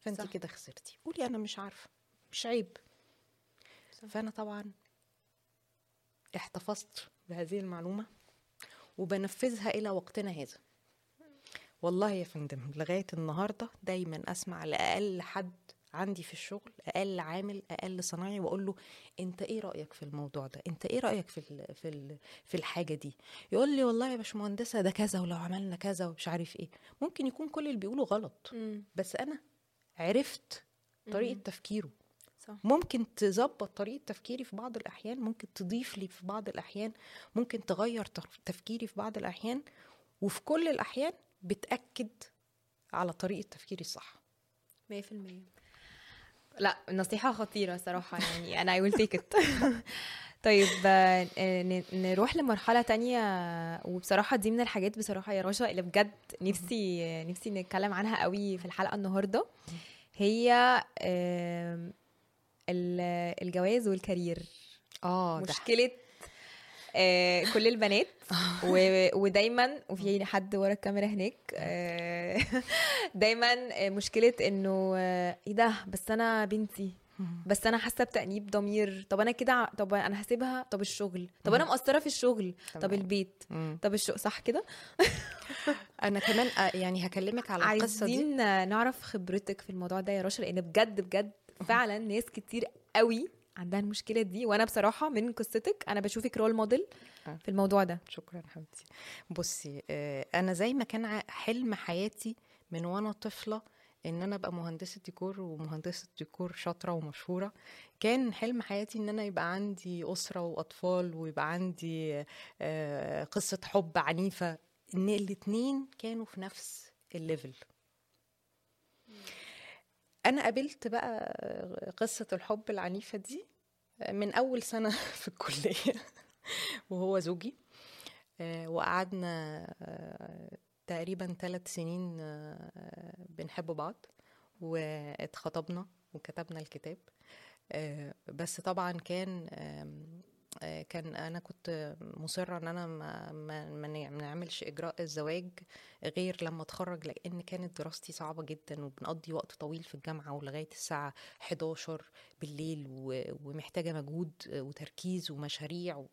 A: فانت. كده خسرتي. قولي أنا مش عارفة مش عيب.
B: صح.
A: فأنا طبعا احتفظت بهذه المعلومة وبنفذها إلى وقتنا هذا. والله يا فندم لغاية النهارده دايما أسمع لأقل حد عندي في الشغل أقل عامل أقل صنايعي وأقول له أنت إيه رأيك في الموضوع ده؟ أنت إيه رأيك في ال في ال في الحاجة دي؟ يقول لي والله يا باشمهندسة ده كذا ولو عملنا كذا ومش عارف إيه. ممكن يكون كل اللي بيقوله غلط بس أنا عرفت طريقة تفكيره. ممكن تظبط طريقة تفكيري في بعض الأحيان ممكن تضيف لي في بعض الأحيان ممكن تغير تف- تفكيري في بعض الأحيان وفي كل الأحيان بتأكد على طريقة تفكيري الصح.
B: 100% لا نصيحة خطيرة صراحة يعني أنا I will take it. طيب آه، نروح لمرحلة تانية وبصراحة دي من الحاجات بصراحة يا رشا اللي بجد نفسي نفسي نتكلم عنها قوي في الحلقة النهاردة. هي الجواز والكارير.
A: آه ده.
B: مشكلة آه كل البنات. و... ودايما وفي حد ورا الكاميرا هناك آه دايما آه، مشكلة إنه آه، إيه ده؟ بس أنا بنتي. بس أنا حاسة بتأنيب ضمير. طب أنا كده طب أنا هسيبها؟ طب الشغل. طب أنا مقصرة في الشغل. طب. البيت. طب الشغل صح كده؟
A: أنا كمان آه، يعني هكلمك على القصة دي.
B: عايزين نعرف خبرتك في الموضوع ده يا رشا لأن بجد بجد فعلا ناس كتير قوي عندها المشكلة دي وأنا بصراحة من قصتك أنا بشوفك role model
A: آه.
B: في الموضوع ده.
A: شكرا حبيبتي. بصي آه، أنا زي ما كان حلم حياتي من وأنا طفلة إن أنا أبقى مهندسة ديكور ومهندسة ديكور شاطرة ومشهورة. كان حلم حياتي إن أنا يبقى عندي أسرة وأطفال ويبقى عندي آه، قصة حب عنيفة. إن الاتنين كانوا في نفس الليفل أنا قابلت بقى قصة الحب العنيفة دي من أول سنة في الكلية وهو زوجي. آه، وقعدنا آه، تقريبا ثلاث سنين آه، بنحب بعض واتخطبنا وكتبنا الكتاب. بس طبعا كان كان أنا كنت مصرة إن أنا ما ما ما نع- ما نعملش إجراء الزواج غير لما أتخرج لأن كانت دراستي صعبة جدا وبنقضي وقت طويل في الجامعة ولغاية الساعة 11 بالليل ومحتاجة مجهود وتركيز ومشاريع.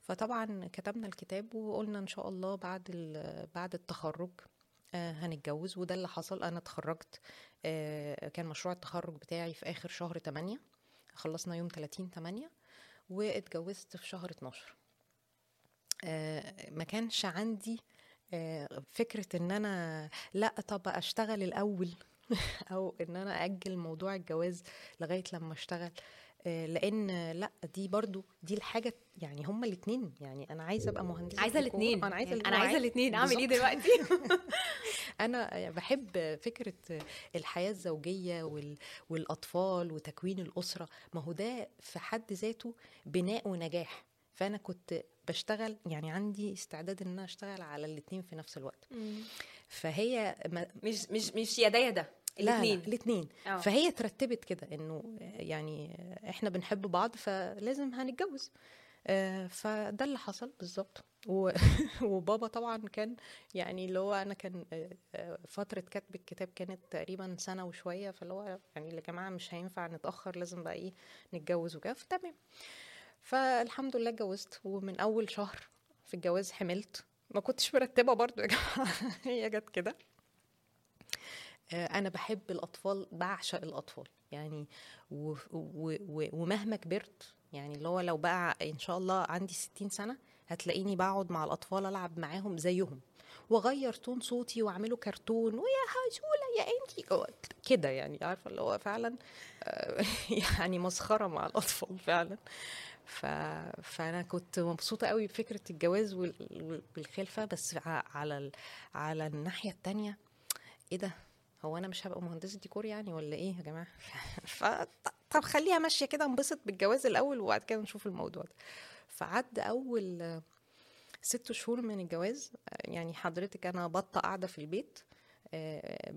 A: فطبعا كتبنا الكتاب وقلنا إن شاء الله بعد بعد التخرج آه، هنتجوز وده اللي حصل أنا اتخرجت آه، كان مشروع التخرج بتاعي في آخر شهر 8 خلصنا يوم 30 8 واتجوزت في شهر 12 آه، ما كانش عندي آه، فكرة إن أنا لأ طب أشتغل الأول أو إن أنا أجل موضوع الجواز لغاية لما أشتغل. لأن لأ دي برضو دي الحاجة يعني هما الاتنين يعني أنا عايزة أبقى مهندسة عايزة
B: الاثنين
A: أنا عايزة
B: أنا عايزة الاثنين اعمل
A: إيه.
B: دلوقتي؟
A: أنا بحب فكرة الحياة الزوجية وال... والأطفال وتكوين الأسرة ما هو ده في حد ذاته بناء ونجاح. فأنا كنت بشتغل يعني عندي استعداد إن أنا أشتغل على الاتنين في نفس الوقت. فهي ما...
B: مش مش مش يا ده يا ده. الاثنين
A: الاثنين
B: آه.
A: فهي ترتبت كده انه يعني إحنا بنحب بعض فلازم هنتجوز. آه، فده اللي حصل بالظبط. و- وبابا طبعا كان يعني اللي هو أنا كان آه، فترة كتب الكتاب كانت تقريبا سنة وشوية فاللي هو يعني يا جماعة مش هينفع نتأخر لازم بقى إيه نتجوز وكده. فتمام. فالحمد لله اتجوزت. ومن أول شهر في الجواز حملت. ما كنتش مرتبة برضو يا جماعة. هي جت كده. أنا بحب الأطفال بعشق الأطفال. يعني و و و ومهما كبرت يعني اللي هو لو بقى إن شاء الله عندي 60 سنة هتلاقيني بقعد مع الأطفال ألعب معاهم زيهم. وأغير تون صوتي وأعمله كرتون ويا هجولة يا انتي كده يعني عارفة اللي هو فعلا آه، يعني مسخرة مع الأطفال فعلا. ف... فأنا كنت مبسوطة قوي بفكرة الجواز وال- والخلفة. بس على ال... على الناحية التانية إيه ده؟ هو أنا مش هبقى مهندسة ديكور يعني ولا إيه يا جماعة؟ ف طب خليها ماشية كده انبسط بالجواز الأول وبعد كده نشوف الموضوع ده. فعد أول ست شهور من الجواز يعني حضرتك أنا بطة قاعدة في البيت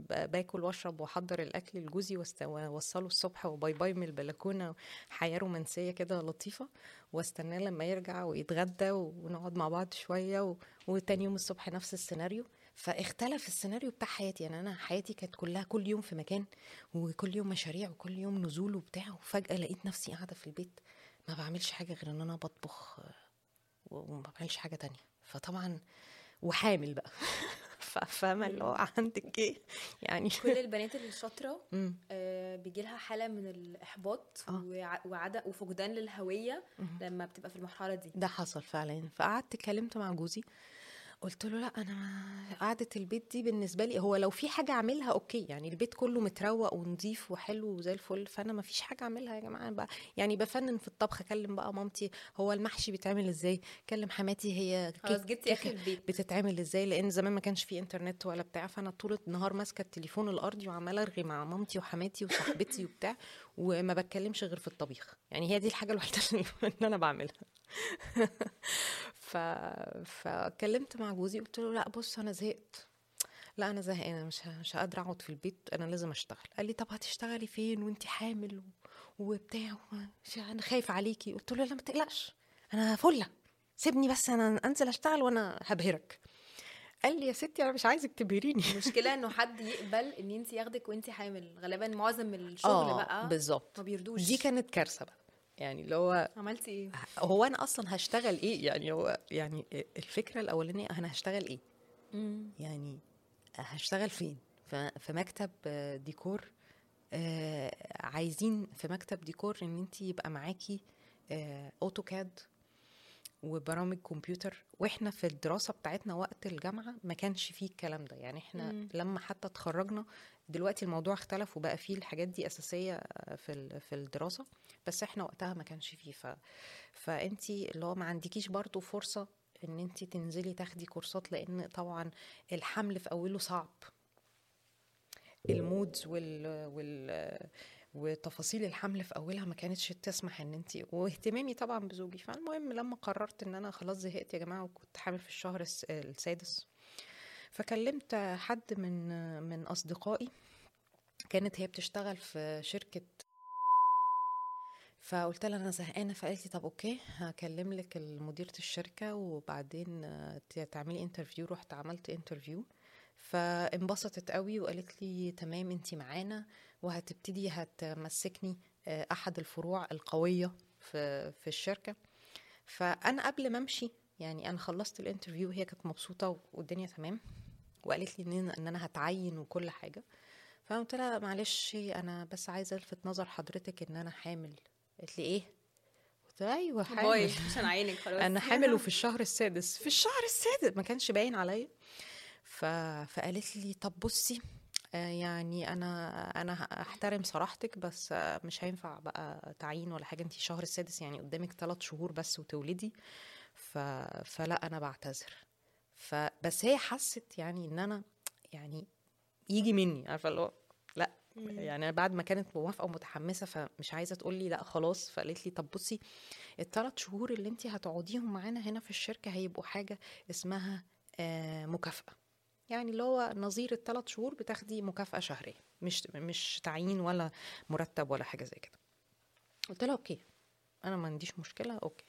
A: باكل واشرب واحضر الأكل لجوزي واوصله الصبح وباي باي من البلكونة حياة رومانسية كده لطيفة واستناه لما يرجع ويتغدى ونقعد مع بعض شوية و... وتاني يوم الصبح نفس السيناريو. فاختلف السيناريو بتاع حياتي. يعني أنا حياتي كانت كلها كل يوم في مكان وكل يوم مشاريع وكل يوم نزول وبتاع وفجأة لقيت نفسي قاعدة في البيت ما بعملش حاجة غير إن أنا بطبخ وما بعملش حاجة تانية. فطبعا وحامل بقى. فاهمة اللي هو عندك إيه؟ يعني
B: كل البنات الشاطره
A: مم.
B: آه، بيجي لها حالة من الإحباط
A: آه.
B: وع- وعدم وفقدان للهوية لما بتبقى في المرحلة دي.
A: ده حصل فعلا. فقعدت اتكلمت مع جوزي قلت له لا أنا قعدة البيت دي بالنسبة لي هو لو في حاجة أعملها okay يعني البيت كله متروق ونظيف وحلو وزي الفل فأنا ما فيش حاجة أعملها يا جماعة بقى يعني بفنن في الطبخ أكلم بقى مامتي هو المحشي بيتعمل إزاي؟ أكلم حماتي هي
B: خلاص جبتي
A: آخر
B: البيت.
A: بتتعمل إزاي؟ لأن زمان ما كانش في إنترنت ولا بتاع فأنا طول النهار ماسكة التليفون الأرضي وعمالة أرغي مع مامتي وحماتي وصاحبتي وبتاع وما بتكلمش غير في الطبيخ يعني هي دي الحاجة الوحيدة اللي أنا بعملها. ف... فكلمت مع جوزي قلت له لا بص أنا زهقت. لا أنا زهقانه مش مش قادره أقعد في البيت أنا لازم أشتغل. قال لي طب هتشتغلي فين وانت حامل و... وبتاع أنا خايف عليكي. قلت له لا ما تقلقش أنا فلة. سيبني بس أنا أنزل أشتغل وأنا هبهرك. قال لي يا ستي أنا مش عايزك تبهريني.
B: المشكلة إنه حد يقبل إن انت ياخدك وانت حامل. غالبا معظم الشغل بقى
A: بالظبط.
B: ما بيردوش.
A: دي كانت كارثة بقى. يعني اللي هو
B: عملتي إيه؟
A: هو أنا أصلا هشتغل إيه؟ يعني هو يعني الفكرة الأولانية أنا هشتغل إيه؟ يعني هشتغل فين؟ في مكتب ديكور. آه، عايزين في مكتب ديكور إن أنت يبقى معاكي آه، أوتوكاد وبرامج كمبيوتر. وإحنا في الدراسة بتاعتنا وقت الجامعة ما كانش فيه الكلام ده. يعني إحنا
B: مم.
A: لما حتى اتخرجنا دلوقتي الموضوع اختلف وبقى فيه الحاجات دي أساسية في ال- في الدراسة. بس إحنا وقتها ما كانش فيه. ف فانت اللي هو ما عندكيش برضو فرصة إن انت تنزلي تاخدي كورسات لأن طبعا الحمل في أوله صعب. المودز وال وال وتفاصيل الحمل في أولها ما كانتش تسمح إن انت واهتمامي طبعا بزوجي. فالمهم لما قررت إن أنا خلاص زهقت يا جماعة وكنت حامل في الشهر الس- السادس فكلمت حد من من أصدقائي. كانت هي بتشتغل في شركة فقلت لها أنا زهقانة فقالت لي طب okay هكلم لك مديره الشركة وبعدين تعملي interview رحت عملت interview فانبسطت قوي وقالت لي تمام انت معانا وهتبتدي هتمسكني آه، أحد الفروع القوية في في الشركة. فأنا قبل ما أمشي يعني أنا خلصت ال interview وهي كانت مبسوطة والدنيا تمام. وقالت لي إن أنا هتعين وكل حاجة. فقلت لها معلش أنا بس عايزة ألفت نظر حضرتك إن أنا حامل قالت لي إيه؟ قلت لها
B: أيوه
A: حامل.
B: عشان عينك خلاص.
A: أنا حامل وفي الشهر السادس. في الشهر السادس ما كانش باين عليا. ف... فقالت لي طب بصي آه، يعني أنا أنا احترم صراحتك بس آه، مش هينفع بقى تعيين ولا حاجة. انت شهر السادس يعني قدامك ثلاث شهور بس وتولدي. ف... فلا أنا بعتذر. فبس هي حست يعني إن أنا يعني يجي مني عارفة اللي هو يعني بعد ما كانت موافقة ومتحمسة فمش عايزة تقول لي لأ خلاص. فقالت لي طب بصي الثلاث شهور اللي انت هتقعديهم معانا هنا في الشركة هيبقوا حاجة اسمها آه، مكافأة. يعني اللي هو نظير الثلاث شهور بتاخدي مكافأة شهرية مش مش تعيين ولا مرتب ولا حاجة زي كده. قلت لها okay. أنا ما عنديش مشكلة okay.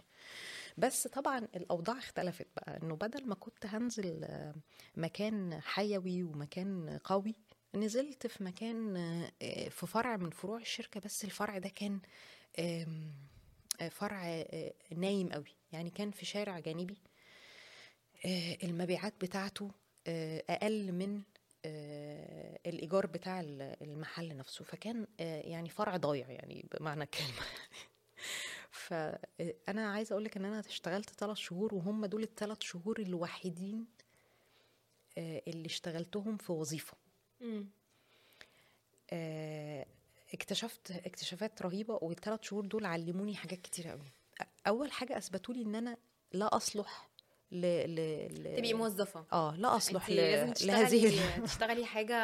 A: بس طبعا الأوضاع اختلفت بقى إنه بدل ما كنت هنزل آه، مكان حيوي ومكان قوي نزلت في مكان آه، في فرع من فروع الشركة بس الفرع ده كان آه، فرع آه، نايم قوي. يعني كان في شارع جانبي. المبيعات بتاعته أقل من الإيجار بتاع ال- المحل نفسه. فكان يعني فرع ضايع يعني بمعنى الكلمة. فانا عايزة أقول لك إن أنا اشتغلت ثلاث شهور وهم دول الثلاث شهور الوحيدين اللي اشتغلتهم في وظيفة. آه، اكتشفت اكتشافات رهيبة والثلاث شهور دول علموني حاجات كتير قوي. أول حاجة اثبتوا لي إن أنا لا أصلح ل ل ل
B: تبقي موظفة.
A: آه لا
B: أصلح
A: ل...
B: لازم
A: لهذه
B: تشتغلي
A: ال-
B: تشتغلي حاجة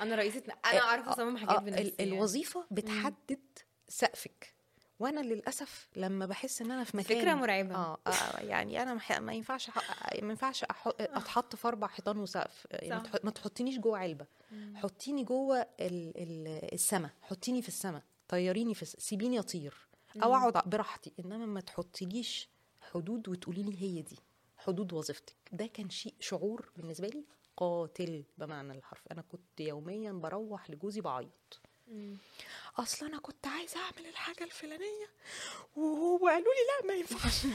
B: أنا رئيسة أنا أعرف أصمم حاجات
A: آه، ال-
B: يعني.
A: الوظيفة بتحدد سقفك. وأنا للأسف لما بحس إن أنا في مكان
B: فكرة مرعبة.
A: آه آه، يعني أنا مح- ما ينفعش ما ينفعش أح- أتحط في أربع حيطان وسقف يعني ما تحطينيش جوه علبة. حطيني جوه ال- ال- السما حطيني في السما طيريني في سيبيني أطير أو أقعد براحتي. إنما ما تحطيليش حدود وتقولي لي هي دي حدود وظيفتك. ده كان شيء شعور بالنسبة لي قاتل بمعنى الحرف. أنا كنت يوميا بروح لجوزي بعيط.
B: مم.
A: أصل أنا كنت عايزة أعمل الحاجة الفلانية وهو قالوا لي لا ما ينفعش.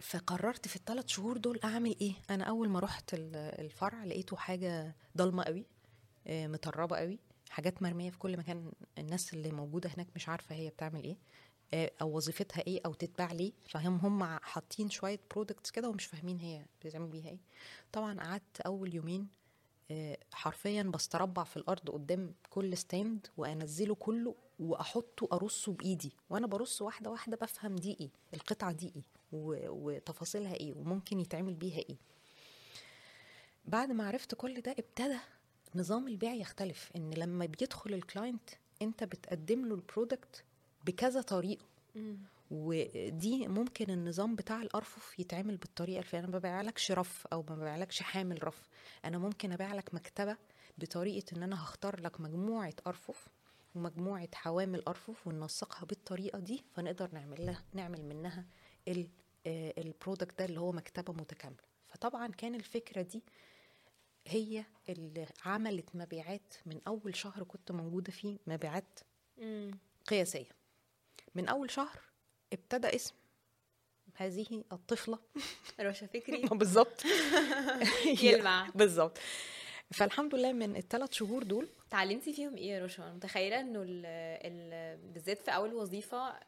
A: فقررت في الثلاث شهور دول أعمل إيه؟ أنا أول ما رحت ال- الفرع لقيته حاجة ضلمة قوي آه، متربة قوي حاجات مرمية في كل مكان. الناس اللي موجودة هناك مش عارفة هي بتعمل إيه آه، أو وظيفتها إيه أو تتباع ليه. فهم هم حاطين شوية products كده ومش فاهمين هي بتعمل بيها إيه. طبعا قعدت أول يومين حرفيا بستربع في الأرض قدام كل stand وأنزله كله وأحطه أرصه بإيدي. وأنا برص واحدة واحدة بفهم دي إيه القطعة دي إيه وتفاصيلها إيه وممكن يتعمل بيها إيه. بعد ما عرفت كل ده ابتدى نظام البيع يختلف. إن لما بيدخل ال client أنت بتقدم له ال product بكذا
B: طريقة.
A: ودي ممكن النظام بتاع الأرفف يتعمل بالطريقة الفلانيه أنا ما ببيعلكش رف أو ما ببيعلكش حامل رف. أنا ممكن أبيع لك مكتبة بطريقة إن أنا هختار لك مجموعة أرفف ومجموعة حوامل أرفف وننسقها بالطريقة دي فنقدر نعمل لها نعمل منها ال- آه، البرودكت ده اللي هو مكتبة متكاملة. فطبعا كان الفكرة دي هي اللي عملت مبيعات من أول شهر كنت موجودة فيه مبيعات قياسية. من أول شهر ابتدى اسم هذه الطفلة.
B: رشا فكري.
A: بالظبط.
B: يلمع.
A: بالظبط. فالحمد لله من الثلاث شهور دول
B: اتعلمتي فيهم إيه يا رشا؟ متخيلة إنه ال ال بالذات في أول وظيفة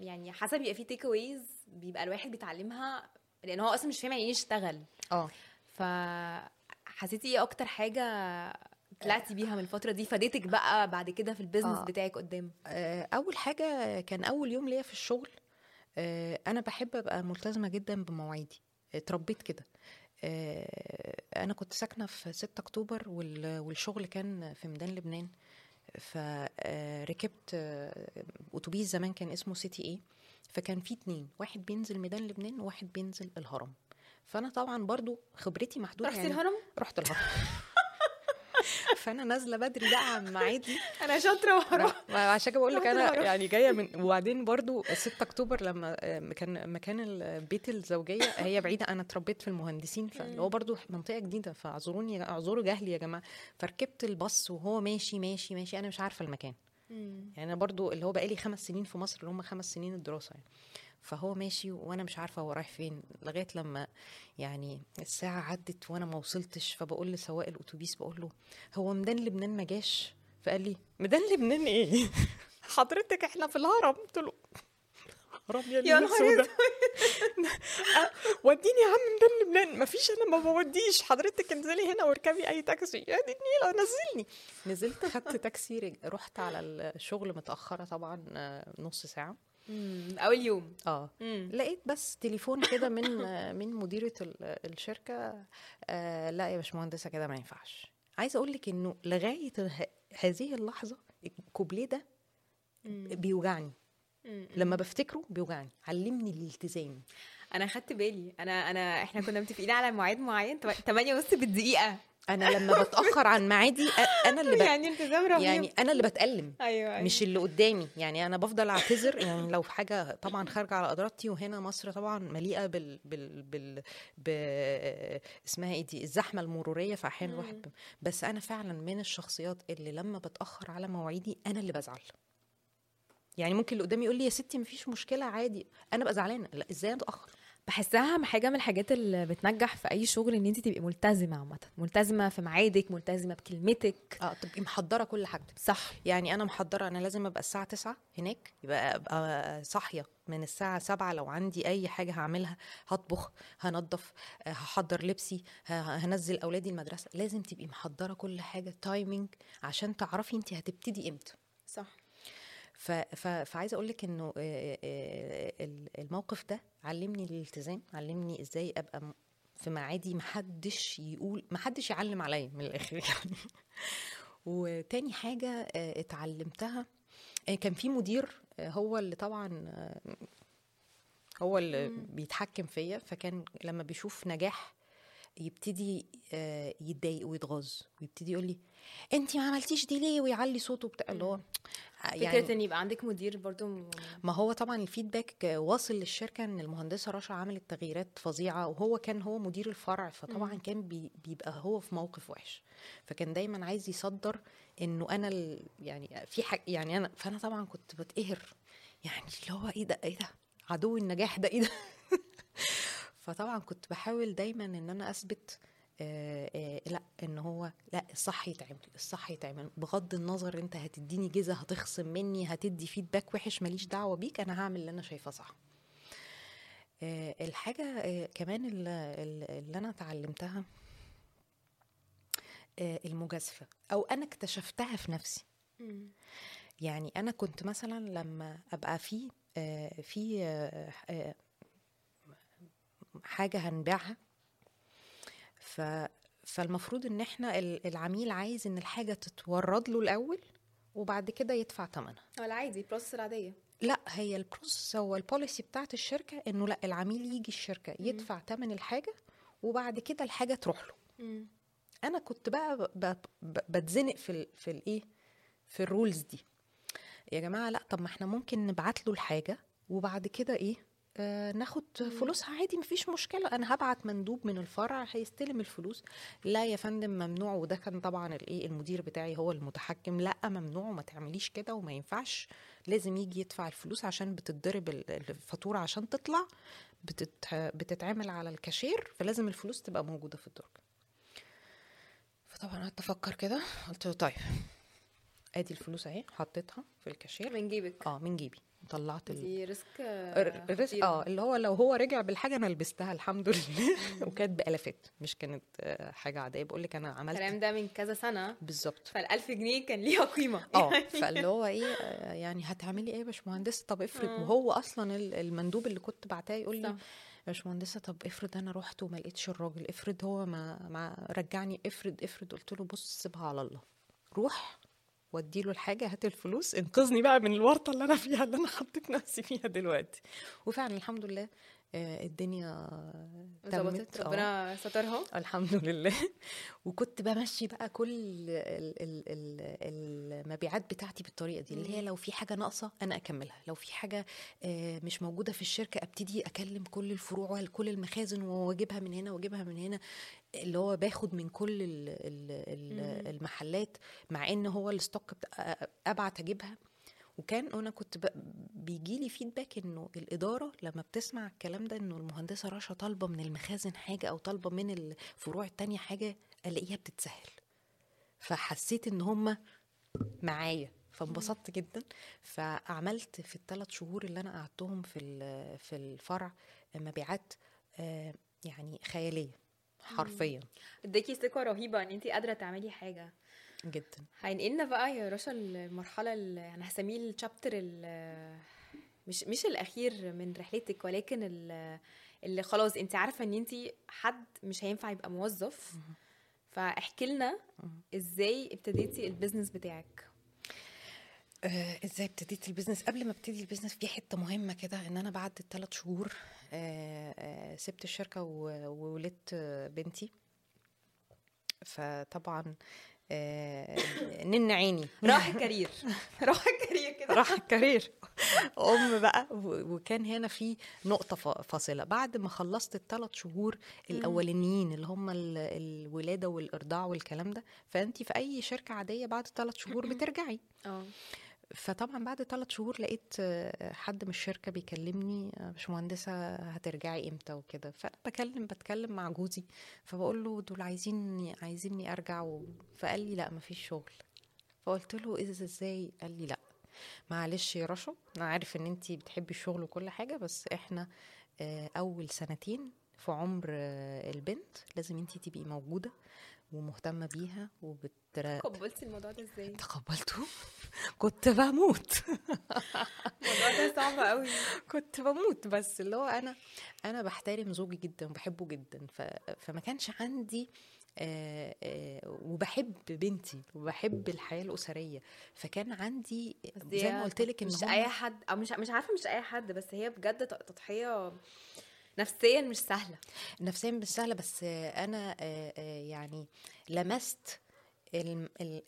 B: يعني حسب بيبقى في takeaways بيبقى الواحد بيتعلمها لأن هو أصلا مش فاهم يعني إيه يشتغل.
A: آه.
B: فحسيتي إيه أكتر حاجة طلعتي بيها من الفترة دي فادتك بقى بعد كده في ال business
A: آه.
B: بتاعك قدام؟
A: آه، أول حاجة كان أول يوم ليا في الشغل آه، أنا بحب أبقى ملتزمة جدا بمواعيدي اتربيت كده. آه، أنا كنت ساكنة في 6 أكتوبر وال- والشغل كان في ميدان لبنان فركبت أتوبيس زمان كان اسمه سيتي إيه فكان في اتنين واحد بينزل ميدان لبنان وواحد بينزل الهرم. فأنا طبعا برضو خبرتي محدودة
B: رحتي الهرم؟
A: رحت الهرم. فأنا نازلة بدري بقى عن ميعادي
B: أنا شاطرة وهروح
A: عشان كده بقول لك
B: أنا.
A: يعني جاية من وبعدين برضو 6 أكتوبر لما آه، كان مكان البيت الزوجية هي بعيدة. أنا اتربيت في المهندسين فاللي هو برضو منطقة جديدة. فاعذروني اعذروا جهلي يا جماعة. فركبت الباص وهو ماشي ماشي ماشي. أنا مش عارفة المكان. يعني أنا برضو اللي هو بقالي خمس سنين في مصر اللي هم خمس سنين الدراسة يعني. فهو ماشي وأنا مش عارفة هو رايح فين لغاية لما يعني الساعة عدت وأنا ما وصلتش فبقول لسواق الأتوبيس بقول له هو ميدان لبنان ما جاش؟ فقال لي ميدان لبنان إيه؟ حضرتك إحنا في الهرم؟ قلت له هرم يا
B: يا نهار
A: وديني يا عم ميدان لبنان. ما فيش أنا ما بوديش. حضرتك انزلي هنا واركبي أي تاكسي. يا دي النيله نزلني. نزلت خدت تاكسي رحت على الشغل متأخرة طبعا نص ساعة.
B: مم، أول يوم. آه.
A: لقيت بس تليفون كده من من مديرة ال- الشركة آه لا يا باشمهندسة كده ما ينفعش. عايزة أقول لك إنه لغاية هذه اللحظة الكوبليه ده. بيوجعني. لما بفتكره بيوجعني. علمني الالتزام.
B: أنا خدت بالي. أنا أنا إحنا كنا متفقين على ميعاد معين 8 ونص بالدقيقة.
A: أنا لما بتأخر عن ميعادي أنا اللي ب...
B: يعني التزام رهيب
A: يعني أنا اللي بتألم.
B: أيوه أيوه.
A: مش اللي قدامي. يعني أنا بفضل أعتذر. يعني لو حاجة طبعا خارجة على ارادتي وهنا مصر طبعا مليئة بال بال بال ب... اسمها إيه دي؟ الزحمة المرورية فاحيانا الواحد ب... بس أنا فعلا من الشخصيات اللي لما بتأخر على مواعيدي أنا اللي بزعل. يعني ممكن اللي قدامي يقول لي يا ستي مفيش مشكلة عادي. أنا بقى زعلانة. لأ إزاي أتأخر؟
B: بحسها حاجة من الحاجات اللي بتنجح في أي شغل إن أنت تبقي ملتزمة عامة. ملتزمة في ميعادك ملتزمة بكلمتك.
A: آه تبقي محضرة كل حاجتك.
B: صح.
A: يعني أنا محضرة أنا لازم أبقى الساعة 9 هناك يبقى أبقى صاحية من الساعة 7 لو عندي أي حاجة هعملها هطبخ هنضف آه، هحضر لبسي هنزل أولادي المدرسة. لازم تبقي محضرة كل حاجة تايمينج عشان تعرفي أنت هتبتدي إمتى.
B: صح.
A: فعايزة أقول لك انه ال- الموقف ده علمني الالتزام علمني إزاي أبقى في ميعادي محدش يقول محدش يعلم عليا من الآخر يعني. وتاني حاجة اتعلمتها كان في مدير هو اللي طبعا هو اللي بيتحكم فيا فكان لما بيشوف نجاح يبتدي آه، يتضايق ويتغاظ ويبتدي يقول لي انت ما عملتيش دي ليه؟ ويعلي صوته بتاع اللي هو
B: فكرة إن يبقى عندك مدير برضو م-
A: ما هو طبعا الفيدباك واصل للشركة إن المهندسة رشا عملت تغييرات فظيعة وهو كان هو مدير الفرع فطبعا كان بي بيبقى هو في موقف وحش. فكان دايما عايز يصدر إنه أنا ال يعني في حاجة يعني أنا فأنا طبعا كنت بتقهر. يعني اللي هو إيه ده؟ إيه ده؟ عدو النجاح ده إيه ده؟ فطبعا كنت بحاول دايما إن أنا أثبت آه آه لأ إن هو لأ الصح يتعمل الصح يتعمل. بغض النظر أنت هتديني جزء هتخصم مني هتدي فيدباك وحش ماليش دعوة بيك أنا هعمل اللي أنا شايفاه صح. آه الحاجة كمان اللي, أنا اتعلمتها المجازفة. أو أنا اكتشفتها في نفسي. يعني أنا كنت مثلا لما أبقى في في حاجة هنبيعها. ف فالمفروض إن إحنا ال- العميل عايز إن الحاجة تتورد له الأول وبعد كده يدفع ثمنها
B: العادي ال process العادية.
A: لا هي ال process هو ال policy بتاعت الشركة إنه لا العميل يجي الشركة يدفع ثمن الحاجة وبعد كده الحاجة تروح له. أنا كنت بقى ب- ب- ب- بتزنق في ال في الايه في ال rules دي. يا جماعة لا طب ما إحنا ممكن نبعت له الحاجة وبعد كده إيه؟ آه ناخد فلوسها عادي مفيش مشكلة. أنا هبعت مندوب من الفرع هيستلم الفلوس. لا يا فندم ممنوع. وده كان طبعا الايه المدير بتاعي هو المتحكم. لا ممنوع. وما تعمليش كده وما ينفعش. لازم يجي يدفع الفلوس عشان بتتضرب ال- الفاتورة عشان تطلع. بتت... بتتعمل على الكاشير. فلازم الفلوس تبقى موجودة في الدرج. فطبعا قعدت أفكر كده. قلت له طيب. أدي الفلوس أهي حطيتها في الكاشير.
B: من جيبك.
A: آه من جيبي. طلعت ال...
B: دي
A: risk
B: خطيرة.
A: آه اللي هو لو هو رجع بالحاجة أنا لبستها الحمد لله وكانت بألافات مش كانت آه، حاجة عادية. بقول لك أنا عملت
B: الكلام ده من كذا سنة.
A: بالظبط.
B: فالألف جنيه كان ليها قيمة.
A: آه فاللي هو إيه آه، يعني هتعملي إيه يا باشمهندسة؟ طب افرض. وهو أصلا ال- المندوب اللي كنت بعتاه يقول لي باشمهندسة طب افرض أنا رحت وما لقيتش الراجل افرض هو ما ما رجعني افرض افرض. قلت له بص سيبها على الله. روح ودي له الحاجة هات الفلوس انقذني بقى من الورطة اللي أنا فيها اللي أنا حطيت نفسي فيها دلوقتي. وفعلا الحمد لله الدنيا
B: ظبطت؟
A: تمت آه.
B: ربنا سترها؟
A: الحمد لله. وكنت بمشي بقى كل ال- ال- ال- المبيعات بتاعتي بالطريقة دي اللي هي لو في حاجة ناقصة أنا أكملها. لو في حاجة آه، مش موجودة في الشركة أبتدي أكلم كل الفروع كل المخازن وأجيبها من هنا وأجيبها من هنا. اللي هو باخد من كل ال- ال- ال- المحلات مع إن هو الستوك أبعت أجيبها. وكان أنا كنت بيجي لي فيدباك إنه الإدارة لما بتسمع الكلام ده إنه المهندسة رشا طالبة من المخازن حاجة أو طالبة من الفروع التانية حاجة ألاقيها بتتسهل. فحسيت إن هم معايا فانبسطت جدا. فعملت في الثلاث شهور اللي أنا قعدتهم في في الفرع مبيعات آه، يعني خيالية حرفيا.
B: اداكي ثقة رهيبة إن انت قادرة تعملي حاجة.
A: جدا.
B: هينقلنا بقى يا رشا المرحلة اللي يعني هسميه الشابتر ال- مش مش الأخير من رحلتك ولكن ال- اللي خلاص انت عارفة ان انت حد مش هينفع يبقى موظف. فاحكي لنا إزاي ابتديتي البيزنس بتاعك.
A: آه، إزاي ابتديت ال business قبل ما ابتدي ال business في حتة مهمة كده ان أنا بعد الثلاث شهور آه، آه، سبت الشركة وولدت بنتي. فطبعا آه، نن عيني.
B: راح ال career. راح ال career كده.
A: راح ال career. أم بقى وكان هنا في نقطة فاصلة. بعد ما خلصت الثلاث شهور الأولانيين اللي هم ال- الولادة والإرضاع والكلام ده فانت في أي شركة عادية بعد ثلاث شهور بترجعي.
B: آه.
A: فطبعا بعد ثلاث شهور لقيت آه، حد من الشركة بيكلمني آه، باشمهندسة هترجعي إمتى وكده. فانا بكلم بتكلم مع جوزي فبقول له دول عايزين عايزيني أرجع. فقال لي لا مفيش شغل. فقلت له إيه ده إزاي؟ قال لي لا. معلش يا رشا أنا عارف إن أنتي بتحبي الشغل وكل حاجة بس إحنا آه، أول سنتين في عمر البنت لازم أنتي تبقي موجودة ومهتمة بيها وبتر...
B: قبلتي الموضوع ده إزاي؟
A: تقبلته؟ كنت بموت.
B: الموضوع ده صعب قوي
A: كنت بموت بس اللي هو أنا أنا بحترم زوجي جدا وبحبه جدا. ف... فما كانش عندي آه آه وبحب بنتي وبحب الحياة الأسرية. فكان عندي زي ما قلت لك
B: مش أي حد أو مش مش عارفة مش أي حد بس هي بجد تضحية نفسيا مش سهلة.
A: نفسيا مش سهلة بس أنا آه، يعني لمست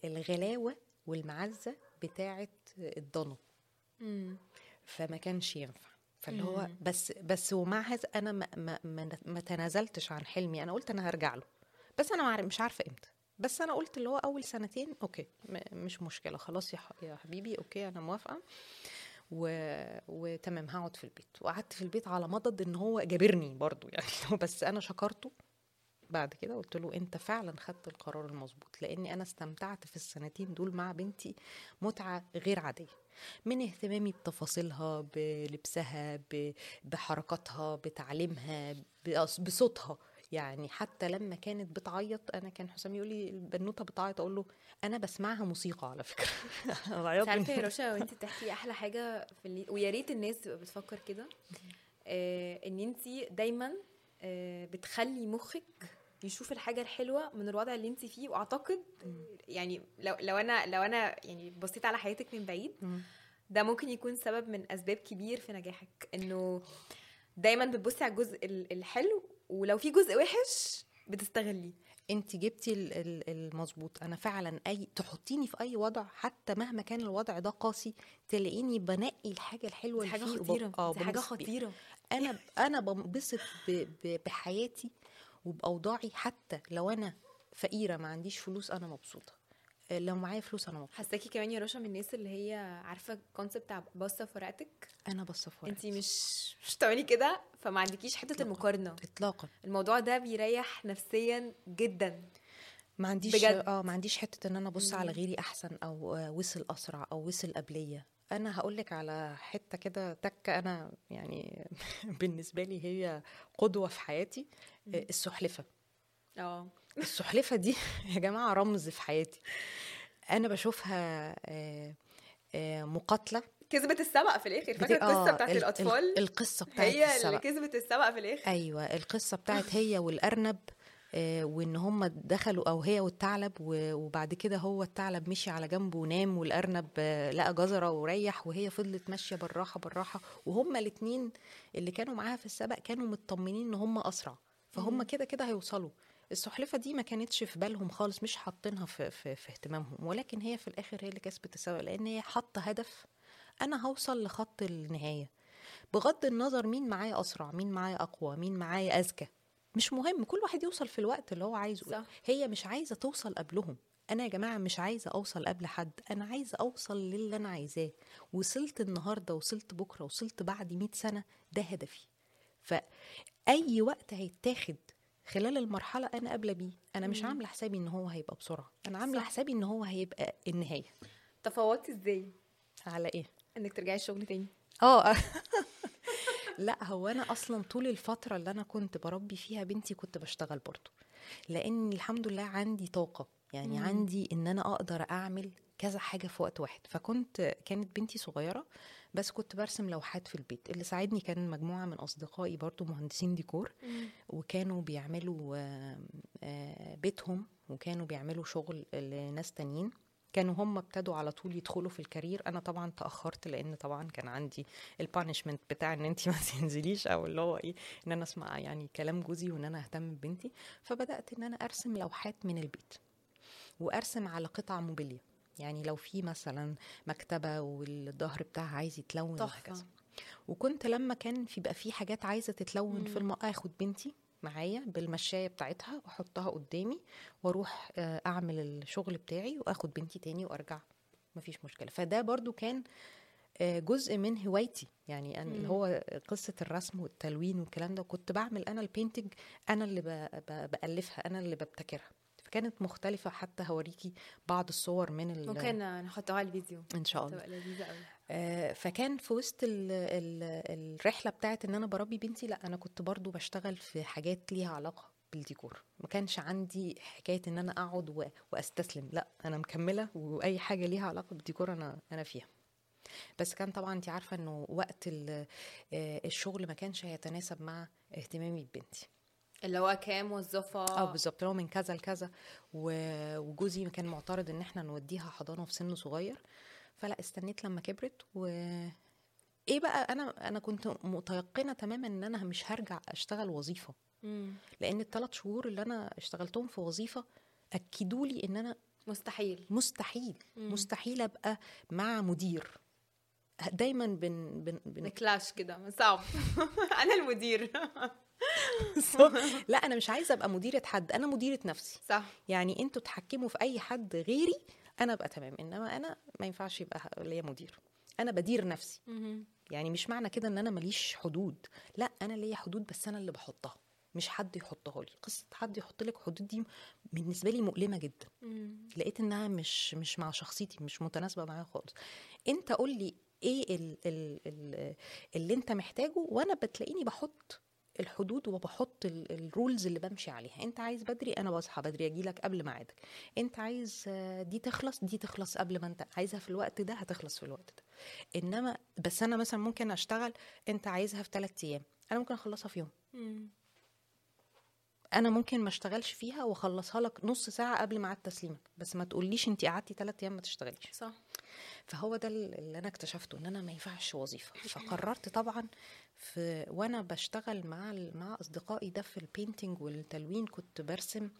A: الغلاوة والمعزة بتاعه الضنا فما كانش ينفع. فاللي هو. بس بس ومع هذا أنا ما, ما, ما, ما تنازلتش عن حلمي. أنا قلت أنا هرجع له. بس أنا مش عارفة إمتى. بس أنا قلت اللي هو أول سنتين okay مش مشكلة. خلاص يا يا حبيبي okay أنا موافقة. و... وتمام هقعد في البيت. وقعدت في البيت على مضض إن هو جابرني برضو يعني بس أنا شكرته بعد كده قلت له أنت فعلا خدت القرار المظبوط لأني أنا استمتعت في السنتين دول مع بنتي متعة غير عادية. من اهتمامي بتفاصيلها بلبسها بحركاتها بتعليمها بصوتها. يعني حتى لما كانت بتعيط أنا كان حسام يقول لي البنوتة بتعيط أقول له أنا بسمعها موسيقى على فكرة.
B: انت عارفة يا رشا وانت بتحكي أحلى حاجة في اللي ويا ريت الناس تبقى بتفكر كده. آه إن أنت دايما آه بتخلي مخك يشوف الحاجة الحلوة من الوضع اللي انت فيه وأعتقد يعني لو لو أنا لو أنا يعني بصيت على حياتك من بعيد. ده ممكن يكون سبب من أسباب كبير في نجاحك إنه دايما بتبصي على الجزء ال- الحلو ولو في جزء وحش بتستغليه
A: انت جبتي ال- ال- المظبوط أنا فعلا أي تحطيني في أي وضع حتى مهما كان الوضع ده قاسي تلاقيني بنقي الحاجة الحلوة
B: دي
A: اللي
B: حاجة
A: فيه وب-
B: خطيره
A: آه
B: دي
A: حاجة.
B: خطيرة
A: أنا أنا بنبسط ب- ب- بحياتي وبأوضاعي حتى لو أنا فقيرة ما عنديش فلوس أنا مبسوطة آه، لو معايا فلوس أنا مبسوطة
B: حاساكي كمان يا رشا من الناس اللي هي عارفة الكونسيبت بتاع باصه في ورقتك
A: أنا بصه في
B: انت
A: ورقتي.
B: مش مش بتعملي كده فما عندكيش حتة
A: إطلاقاً.
B: المقارنة
A: اطلاقا
B: الموضوع ده بيريح نفسيا جدا
A: ما عنديش
B: بجد.
A: آه ما عنديش حتة إن أنا أبص على. غيري أحسن أو آه، وصل أسرع أو وصل قبلية أنا هقول لك على حتة كده تكة أنا يعني بالنسبة لي هي قدوة في حياتي آه، السحلفة.
B: آه.
A: السحلفة دي يا جماعة رمز في حياتي. أنا بشوفها آه، آه، مقاتلة.
B: كسبت السبق في الآخر.
A: فاكرة
B: القصة
A: آه،
B: بتاعت
A: ال- ال-
B: الأطفال؟
A: القصة بتاعت
B: هي اللي
A: السبق.
B: كسبت السبق في الآخر.
A: أيوه القصة بتاعت هي والأرنب. وإن هم دخلوا أو هي والثعلب وبعد كده هو الثعلب مشي على جنبه ونام والأرنب آه، لقى جزرة وريح وهي فضلت ماشية بالراحة بالراحة. وهما الاثنين اللي كانوا معاها في السبق كانوا مطمنين إن هم أسرع. فهم. كده كده هيوصلوا. السحلفة دي ما كانتش في بالهم خالص مش حاطينها في, في, في اهتمامهم. ولكن هي في الآخر هي اللي كسبت السبق لأن هي حاطة هدف أنا هوصل لخط النهاية. بغض النظر مين معايا أسرع مين معايا أقوى مين معايا أذكى. مش مهم كل واحد يوصل في الوقت اللي هو عايزه.
B: صح.
A: هي مش عايزة توصل قبلهم. أنا يا جماعة مش عايزة أوصل قبل حد. أنا عايزة أوصل للي أنا عايزاه. وصلت النهارده وصلت بكرة وصلت بعد 100 سنة ده هدفي. فأي وقت هيتاخد خلال المرحلة أنا قابلة بيه أنا مش. عاملة حسابي إن هو هيبقى بسرعة. أنا
B: عاملة.
A: حسابي إن هو هيبقى النهاية.
B: تفوقتي إزاي؟
A: على إيه؟
B: إنك ترجعي الشغل تاني.
A: آه. لا هو أنا أصلا طول الفترة اللي أنا كنت بربي فيها بنتي كنت بشتغل برضو لأن الحمد لله عندي طاقة يعني
B: مم.
A: مم. عندي إن أنا أقدر أعمل كذا حاجة في وقت واحد فكنت كانت بنتي صغيرة بس كنت برسم لوحات في البيت اللي ساعدني كان مجموعة من أصدقائي برضو مهندسين ديكور وكانوا بيعملوا آه، بيتهم وكانوا بيعملوا شغل لناس تانيين كانوا هم ابتدوا على طول يدخلوا في ال career. أنا طبعا تأخرت لأن طبعا كان عندي ال punishment بتاع إن انت ما تنزليش أو اللي هو إيه إن أنا أسمع يعني كلام جوزي وإن أنا أهتم ببنتي. فبدأت إن أنا أرسم لوحات من البيت وأرسم على قطع موبيليا يعني لو في مثلا مكتبة والظهر بتاعها عايز يتلون وهكذا. وكنت لما كان في بقى في حاجات عايزة تتلون في
B: مم.
A: الم... أخد بنتي. معايا بالمشاية بتاعتها وأحطها قدامي وأروح آه، أعمل الشغل بتاعي وآخد بنتي تاني وأرجع. مفيش مشكلة. فده برضو كان آه، جزء من هوايتي. يعني أنا اللي. هو قصة الرسم والتلوين والكلام ده كنت بعمل أنا ال painting أنا اللي ب... ب... بألفها أنا اللي ببتكرها. فكانت مختلفة حتى هوريكي بعض الصور من ال...
B: ممكن نحطها على الفيديو.
A: إن شاء الله.
B: لذيذة قوي
A: آه، فكان في وسط ال ال الرحلة بتاعت إن أنا بربي بنتي لأ أنا كنت برضو بشتغل في حاجات ليها علاقة بالديكور. ما كانش عندي حكاية إن أنا أقعد و- وأستسلم لأ أنا مكملة وأي حاجة ليها علاقة بالديكور أنا أنا فيها. بس كان طبعا انت عارفة إنه وقت آه، الشغل ما كانش هيتناسب مع اهتمامي ببنتي.
B: اللي هو كام موظفه
A: آه بالظبط. هو من كذا لكذا. و- وجوزي كان معترض إن إحنا نوديها حضانة في سن صغير. فلا استنيت لما كبرت. و إيه بقى أنا أنا كنت متيقنة تماما إن أنا مش هرجع أشتغل وظيفة.
B: مم.
A: لأن الثلاث شهور اللي أنا اشتغلتهم في وظيفة أكدوا لي إن أنا
B: مستحيل.
A: مستحيل.
B: مم.
A: مستحيل أبقى مع مدير. دايما بن بن, بن...
B: نكلاش كده صعب. أنا المدير.
A: لا أنا مش عايزة أبقى مديرة حد أنا مديرة نفسي.
B: صح.
A: يعني أنتوا تحكموا في أي حد غيري أنا أبقى تمام إنما أنا ما ينفعش يبقى ليا مدير. أنا بدير نفسي. يعني مش معنى كده إن أنا ماليش حدود. لا أنا ليا حدود بس أنا اللي بحطها مش حد يحطها لي قصة حد يحط لك حدود دي بالنسبة لي مؤلمة جدا.
B: مم.
A: لقيت إنها مش مش مع شخصيتي مش متناسبة معايا خالص. أنت قول لي إيه ال ال ال اللي أنت محتاجه وأنا بتلاقيني بحط الحدود وبحط الرولز اللي بمشي عليها. انت عايز بدري أنا بصحى بدري أجي لك قبل ميعادك. انت عايز آه، دي تخلص دي تخلص قبل ما انت عايزها في الوقت ده هتخلص في الوقت ده. انما بس أنا مثلا ممكن اشتغل انت عايزها في ثلاث أيام أنا ممكن اخلصها في يوم. أنا ممكن ما اشتغلش فيها واخلصها لك نص ساعة قبل ميعاد تسليمك. بس ما تقوليش انت قعدتي ثلاث أيام ما تشتغليش.
B: صح.
A: فهو ده اللي أنا اكتشفته ان أنا ما ينفعش وظيفة. فقررت طبعا في وأنا بشتغل مع مع أصدقائي ده في البينتينج والتلوين كنت برسم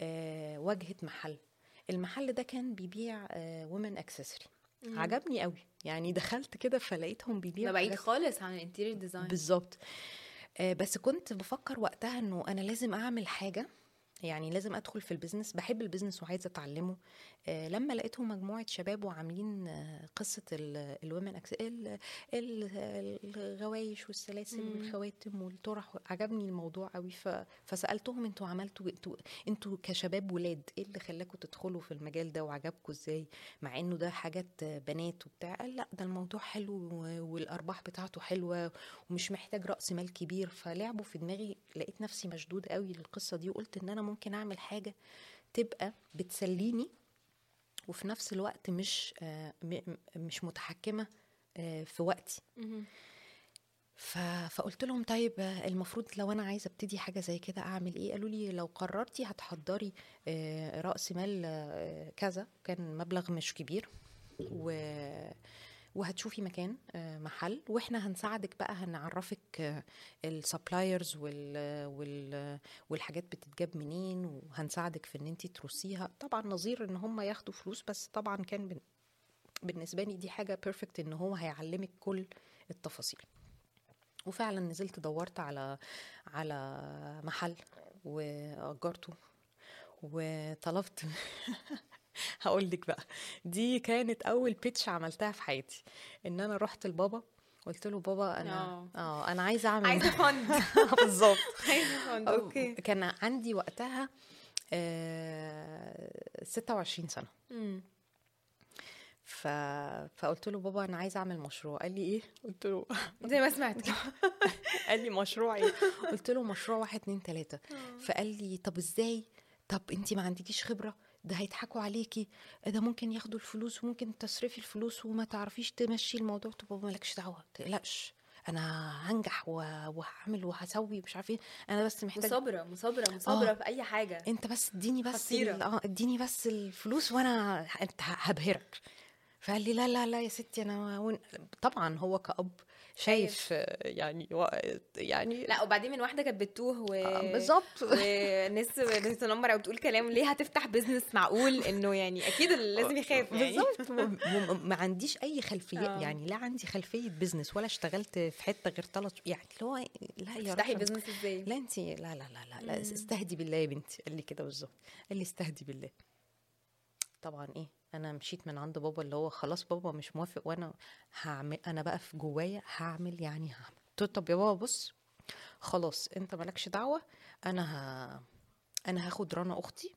A: آه، واجهة محل. المحل ده كان بيبيع women accessory عجبني قوي. يعني دخلت كده فلقيتهم
B: ده
A: بيبيعوا
B: بعيد خالص عن ال interior design
A: بالظبط. آه، بس كنت بفكر وقتها إنه أنا لازم أعمل حاجة. يعني لازم أدخل في ال business بحب ال business وعايزة أتعلمه. آه، لما لقيتهم مجموعة شباب وعاملين آه، قصة ال women الغوايش والسلاسل. والخواتم والطرح عجبني الموضوع قوي. فسألتهم أنتوا عملتوا أنتوا أنتوا كشباب ولاد إيه اللي خلاكم تدخلوا في المجال ده وعجبكم إزاي؟ مع انه ده حاجات بنات وبتاع. قال لا ده الموضوع حلو والأرباح بتاعته حلوة ومش محتاج رأس مال كبير. فلعبوا في دماغي لقيت نفسي مشدود قوي للقصة دي وقلت إن أنا ممكن أعمل حاجة تبقى بتسليني وفي نفس الوقت مش آه، مش متحكمة آه، في وقتي. فقلت لهم طيب آه، المفروض لو أنا عايزة أبتدي حاجة زي كده أعمل إيه؟ قالوا لي لو قررتي هتحضري رأس مال كذا كان مبلغ مش كبير. و... وهتشوفي مكان آه، محل وإحنا هنساعدك بقى هنعرفك السبلايرز وال... وال... والحاجات بتتجاب منين وهنساعدك في ان انت ترصيها طبعا نظير إن هم ياخدوا فلوس بس طبعا كان. بالنسبة لي دي حاجة perfect إن هو هيعلمك كل التفاصيل وفعلا نزلت دورت على على محل وأجرته وطلبت هقول لك بقى. دي كانت أول pitch عملتها في حياتي. إن أنا رحت لبابا قلت له بابا أنا
B: آه.
A: آه أنا عايزة أعمل
B: عايزة fund
A: بالظبط.
B: عايزة fund okay.
A: كان عندي وقتها آه 26
B: سنة.
A: ف... فقلت له بابا أنا عايزة أعمل مشروع. قال لي إيه؟ قلت له
B: زي ما سمعت
A: قال لي مشروع إيه؟ قلت له مشروع واحد اتنين تلاتة. فقال لي طب إزاي؟ طب انت ما عندكيش خبرة؟ ده هيضحكوا عليكي ده ممكن ياخدوا الفلوس وممكن تصرفي الفلوس وما تعرفيش تمشي الموضوع بابا مالكش دعوة ما تقلقش. أنا هنجح وهعمل وهسوي مش عارف إيه. أنا بس محتاج
B: مثابره مثابره مثابره في أي حاجة.
A: أنت بس اديني بس آه اديني بس الفلوس وأنا أنت هبهرك. فقال لي لا لا لا يا ستي أنا. طبعا هو كأب شايف آه، يعني و... يعني
B: لا وبعدين من واحدة كانت بتوه و
A: آه، بالظبط.
B: وناس بتتنمر أو بتقول كلام ليه هتفتح بيزنس معقول؟ إنه يعني أكيد لازم يخاف يعني.
A: بالظبط. ما عنديش أي خلفية
B: آه.
A: يعني لا عندي خلفية بزنس ولا اشتغلت في حتة غير ثلاث يعني اللي هو لا يا
B: تفتحي بيزنس إزاي؟
A: لا انت لا لا لا لا. استهدي بالله يا بنتي قال لي كده بالظبط قال لي استهدي بالله. طبعا إيه أنا مشيت من عند بابا اللي هو خلاص بابا مش موافق وأنا هعمل أنا بقى في جوايا هعمل يعني هعمل. قلت له طب يا بابا بص خلاص أنت مالكش دعوة أنا ه... أنا هاخد رنا أختي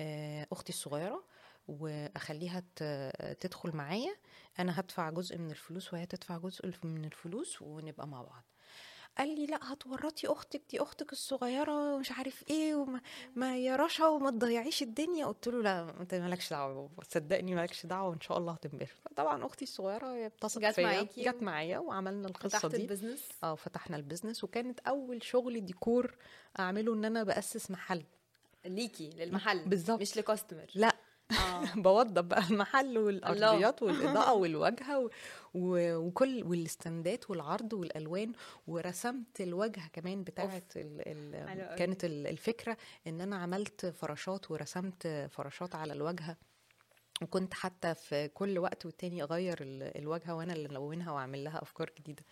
A: آه، أختي الصغيرة وأخليها تدخل معايا أنا هدفع جزء من الفلوس وهي تدفع جزء من الفلوس ونبقى مع بعض. قال لي لا هتورطي أختك دي أختك الصغيرة ومش عارف إيه وما ما يا رشا وما تضيعيش الدنيا. قلت له لا أنت مالكش دعوة بابا صدقني مالكش دعوة وإن شاء الله هتنبهر طبعا أختي الصغيرة
B: جت
A: فيا
B: معاكي
A: جت معايا وعملنا القصة
B: فتحت
A: دي.
B: ال
A: business آه فتحنا ال business وكانت أول شغل ديكور أعمله إن أنا بأسس محل.
B: ليكي للمحل
A: بالظبط.
B: مش ل customer
A: لا
B: آه.
A: بوضب بقى المحل والأرضيات والإضاءة والواجهه. وكل والاستندات والعرض والألوان ورسمت الواجهه كمان بتاعه ال... ال... كانت ال- الفكرة إن أنا عملت فراشات ورسمت فراشات على الواجهه وكنت حتى في كل وقت والتاني أغير ال- الواجهه وأنا اللي الونها وأعمل لها أفكار جديدة.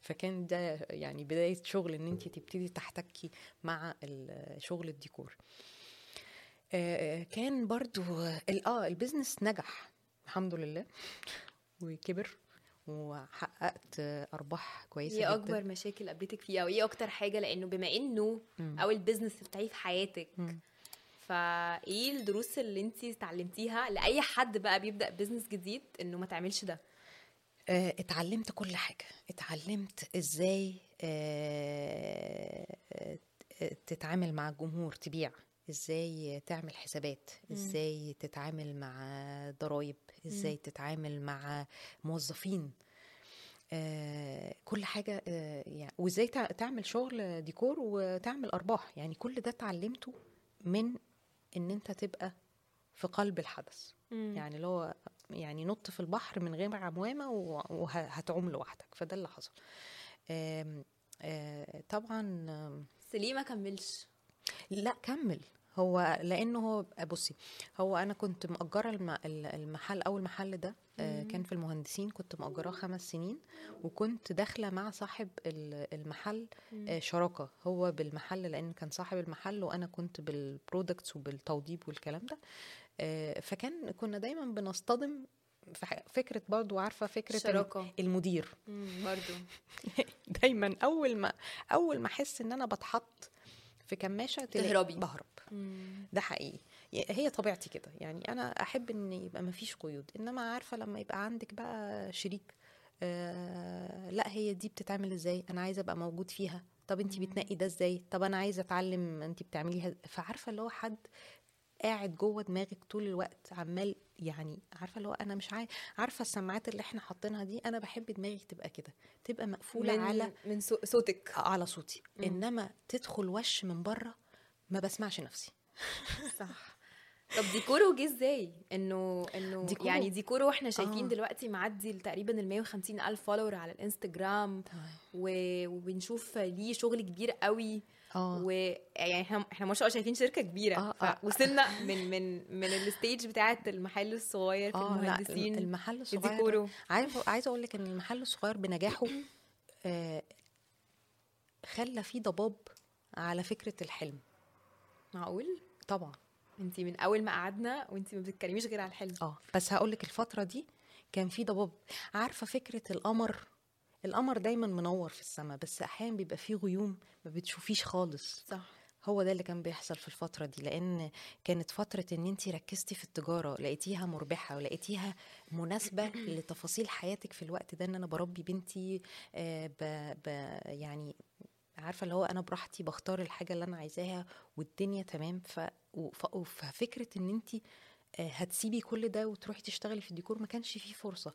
A: فكان ده يعني بداية شغل إن انت تبتدي تحتكي مع شغل الديكور. كان برضو آه ال business نجح الحمد لله وكبر. وحققت أرباح كويسة
B: إيه
A: جدا.
B: أكبر مشاكل قابلتك فيها؟ وايه أكتر حاجة؟ لأنه بما إنه
A: مم.
B: اول business تفتحيه في حياتك.
A: مم.
B: فإيه الدروس اللي انت اتعلمتيها لأي حد بقى بيبدأ business جديد إنه ما تعملش ده؟
A: آه، اتعلمت كل حاجة. اتعلمت إزاي آه، آه، تتعامل مع الجمهور تبيع. إزاي تعمل حسابات إزاي تتعامل مع ضرائب إزاي تتعامل مع موظفين. آه، كل حاجة آه، يعني وإزاي تع- تعمل شغل ديكور وتعمل أرباح. يعني كل ده اتعلمته من إن أنت تبقى في قلب الحدث. يعني اللي هو يعني نط في البحر من غير عموامة وهتعوم لوحدك. فده اللي حصل. آه، طبعا
B: ما كملش؟
A: لا كمل. هو لأنه هو بصي هو أنا كنت مأجرة الم- ال- المحل أول محل ده آه، كان في المهندسين. كنت مأجراه خمس سنين وكنت داخلة مع صاحب ال- المحل آه، شراكة. هو بالمحل لأن كان صاحب المحل وأنا كنت بالبرودكتس وبالتوضيب والكلام ده. آه، فكان كنا دايما بنصطدم فكرة برضو عارفة فكرة
B: شراكة.
A: المدير.
B: برضو.
A: دايما أول ما أول ما أحس إن أنا بتحط في كماشة
B: تهربي.
A: بهرب.
B: مم.
A: ده حقيقي. هي طبيعتي كده. يعني أنا أحب إن يبقى ما فيش قيود. إنما عارفة لما يبقى عندك بقى شريك آه لأ هي دي بتتعمل إزاي؟ أنا عايزة أبقى موجود فيها. طب انت بتنقي ده إزاي؟ طب أنا عايزة أتعلم انت بتعمليها فعارفة اللي هو حد قاعد جوه دماغك طول الوقت عمال يعني عارفة اللي هو أنا مش عاي... عارفة السماعات اللي إحنا حاطينها دي أنا بحب دماغي تبقى كده تبقى مقفولة
B: من
A: على
B: من صو- صوتك.
A: على صوتي. إنما تدخل وش من بره ما بسمعش نفسي.
B: صح. طب ديكورو جه إزاي؟ إنه إنه
A: ديكورو؟
B: يعني ديكورو إحنا شايفين
A: آه.
B: دلوقتي معدي تقريبا ال 150 ألف follower على الإنستجرام و... وبنشوف ليه شغل كبير قوي.
A: آه.
B: ويعني إحنا إحنا ما شاء الله شايفين شركة كبيرة.
A: آه،.
B: فوصلنا من من من الستيج بتاعه المحل الصغير في
A: آه لا
B: المهندسين
A: المحل الصغير عارف عايزه أقول لك إن المحل الصغير بنجاحه آه خلى فيه ضباب على فكرة الحلم.
B: معقول؟
A: طبعا.
B: انت من أول ما قعدنا وانت ما بتتكلميش غير على الحلم.
A: آه. بس هقول لك الفترة دي كان في ضباب. عارفة فكرة القمر؟ القمر دايما منور في السماء بس أحيانا بيبقى فيه غيوم ما بتشوفيش خالص.
B: صح.
A: هو ده اللي كان بيحصل في الفترة دي لأن كانت فترة إن أنت ركزتي في التجارة لقيتيها مربحة ولقيتيها مناسبة لتفاصيل حياتك في الوقت ده إن أنا بربي بنتي آه، ب ب يعني عارفة اللي هو أنا براحتي بختار الحاجة اللي أنا عايزاها والدنيا تمام. ف وف- ففكرة إن أنت آه، هتسيبي كل ده وتروحي تشتغلي في الديكور ما كانش فيه فرصة.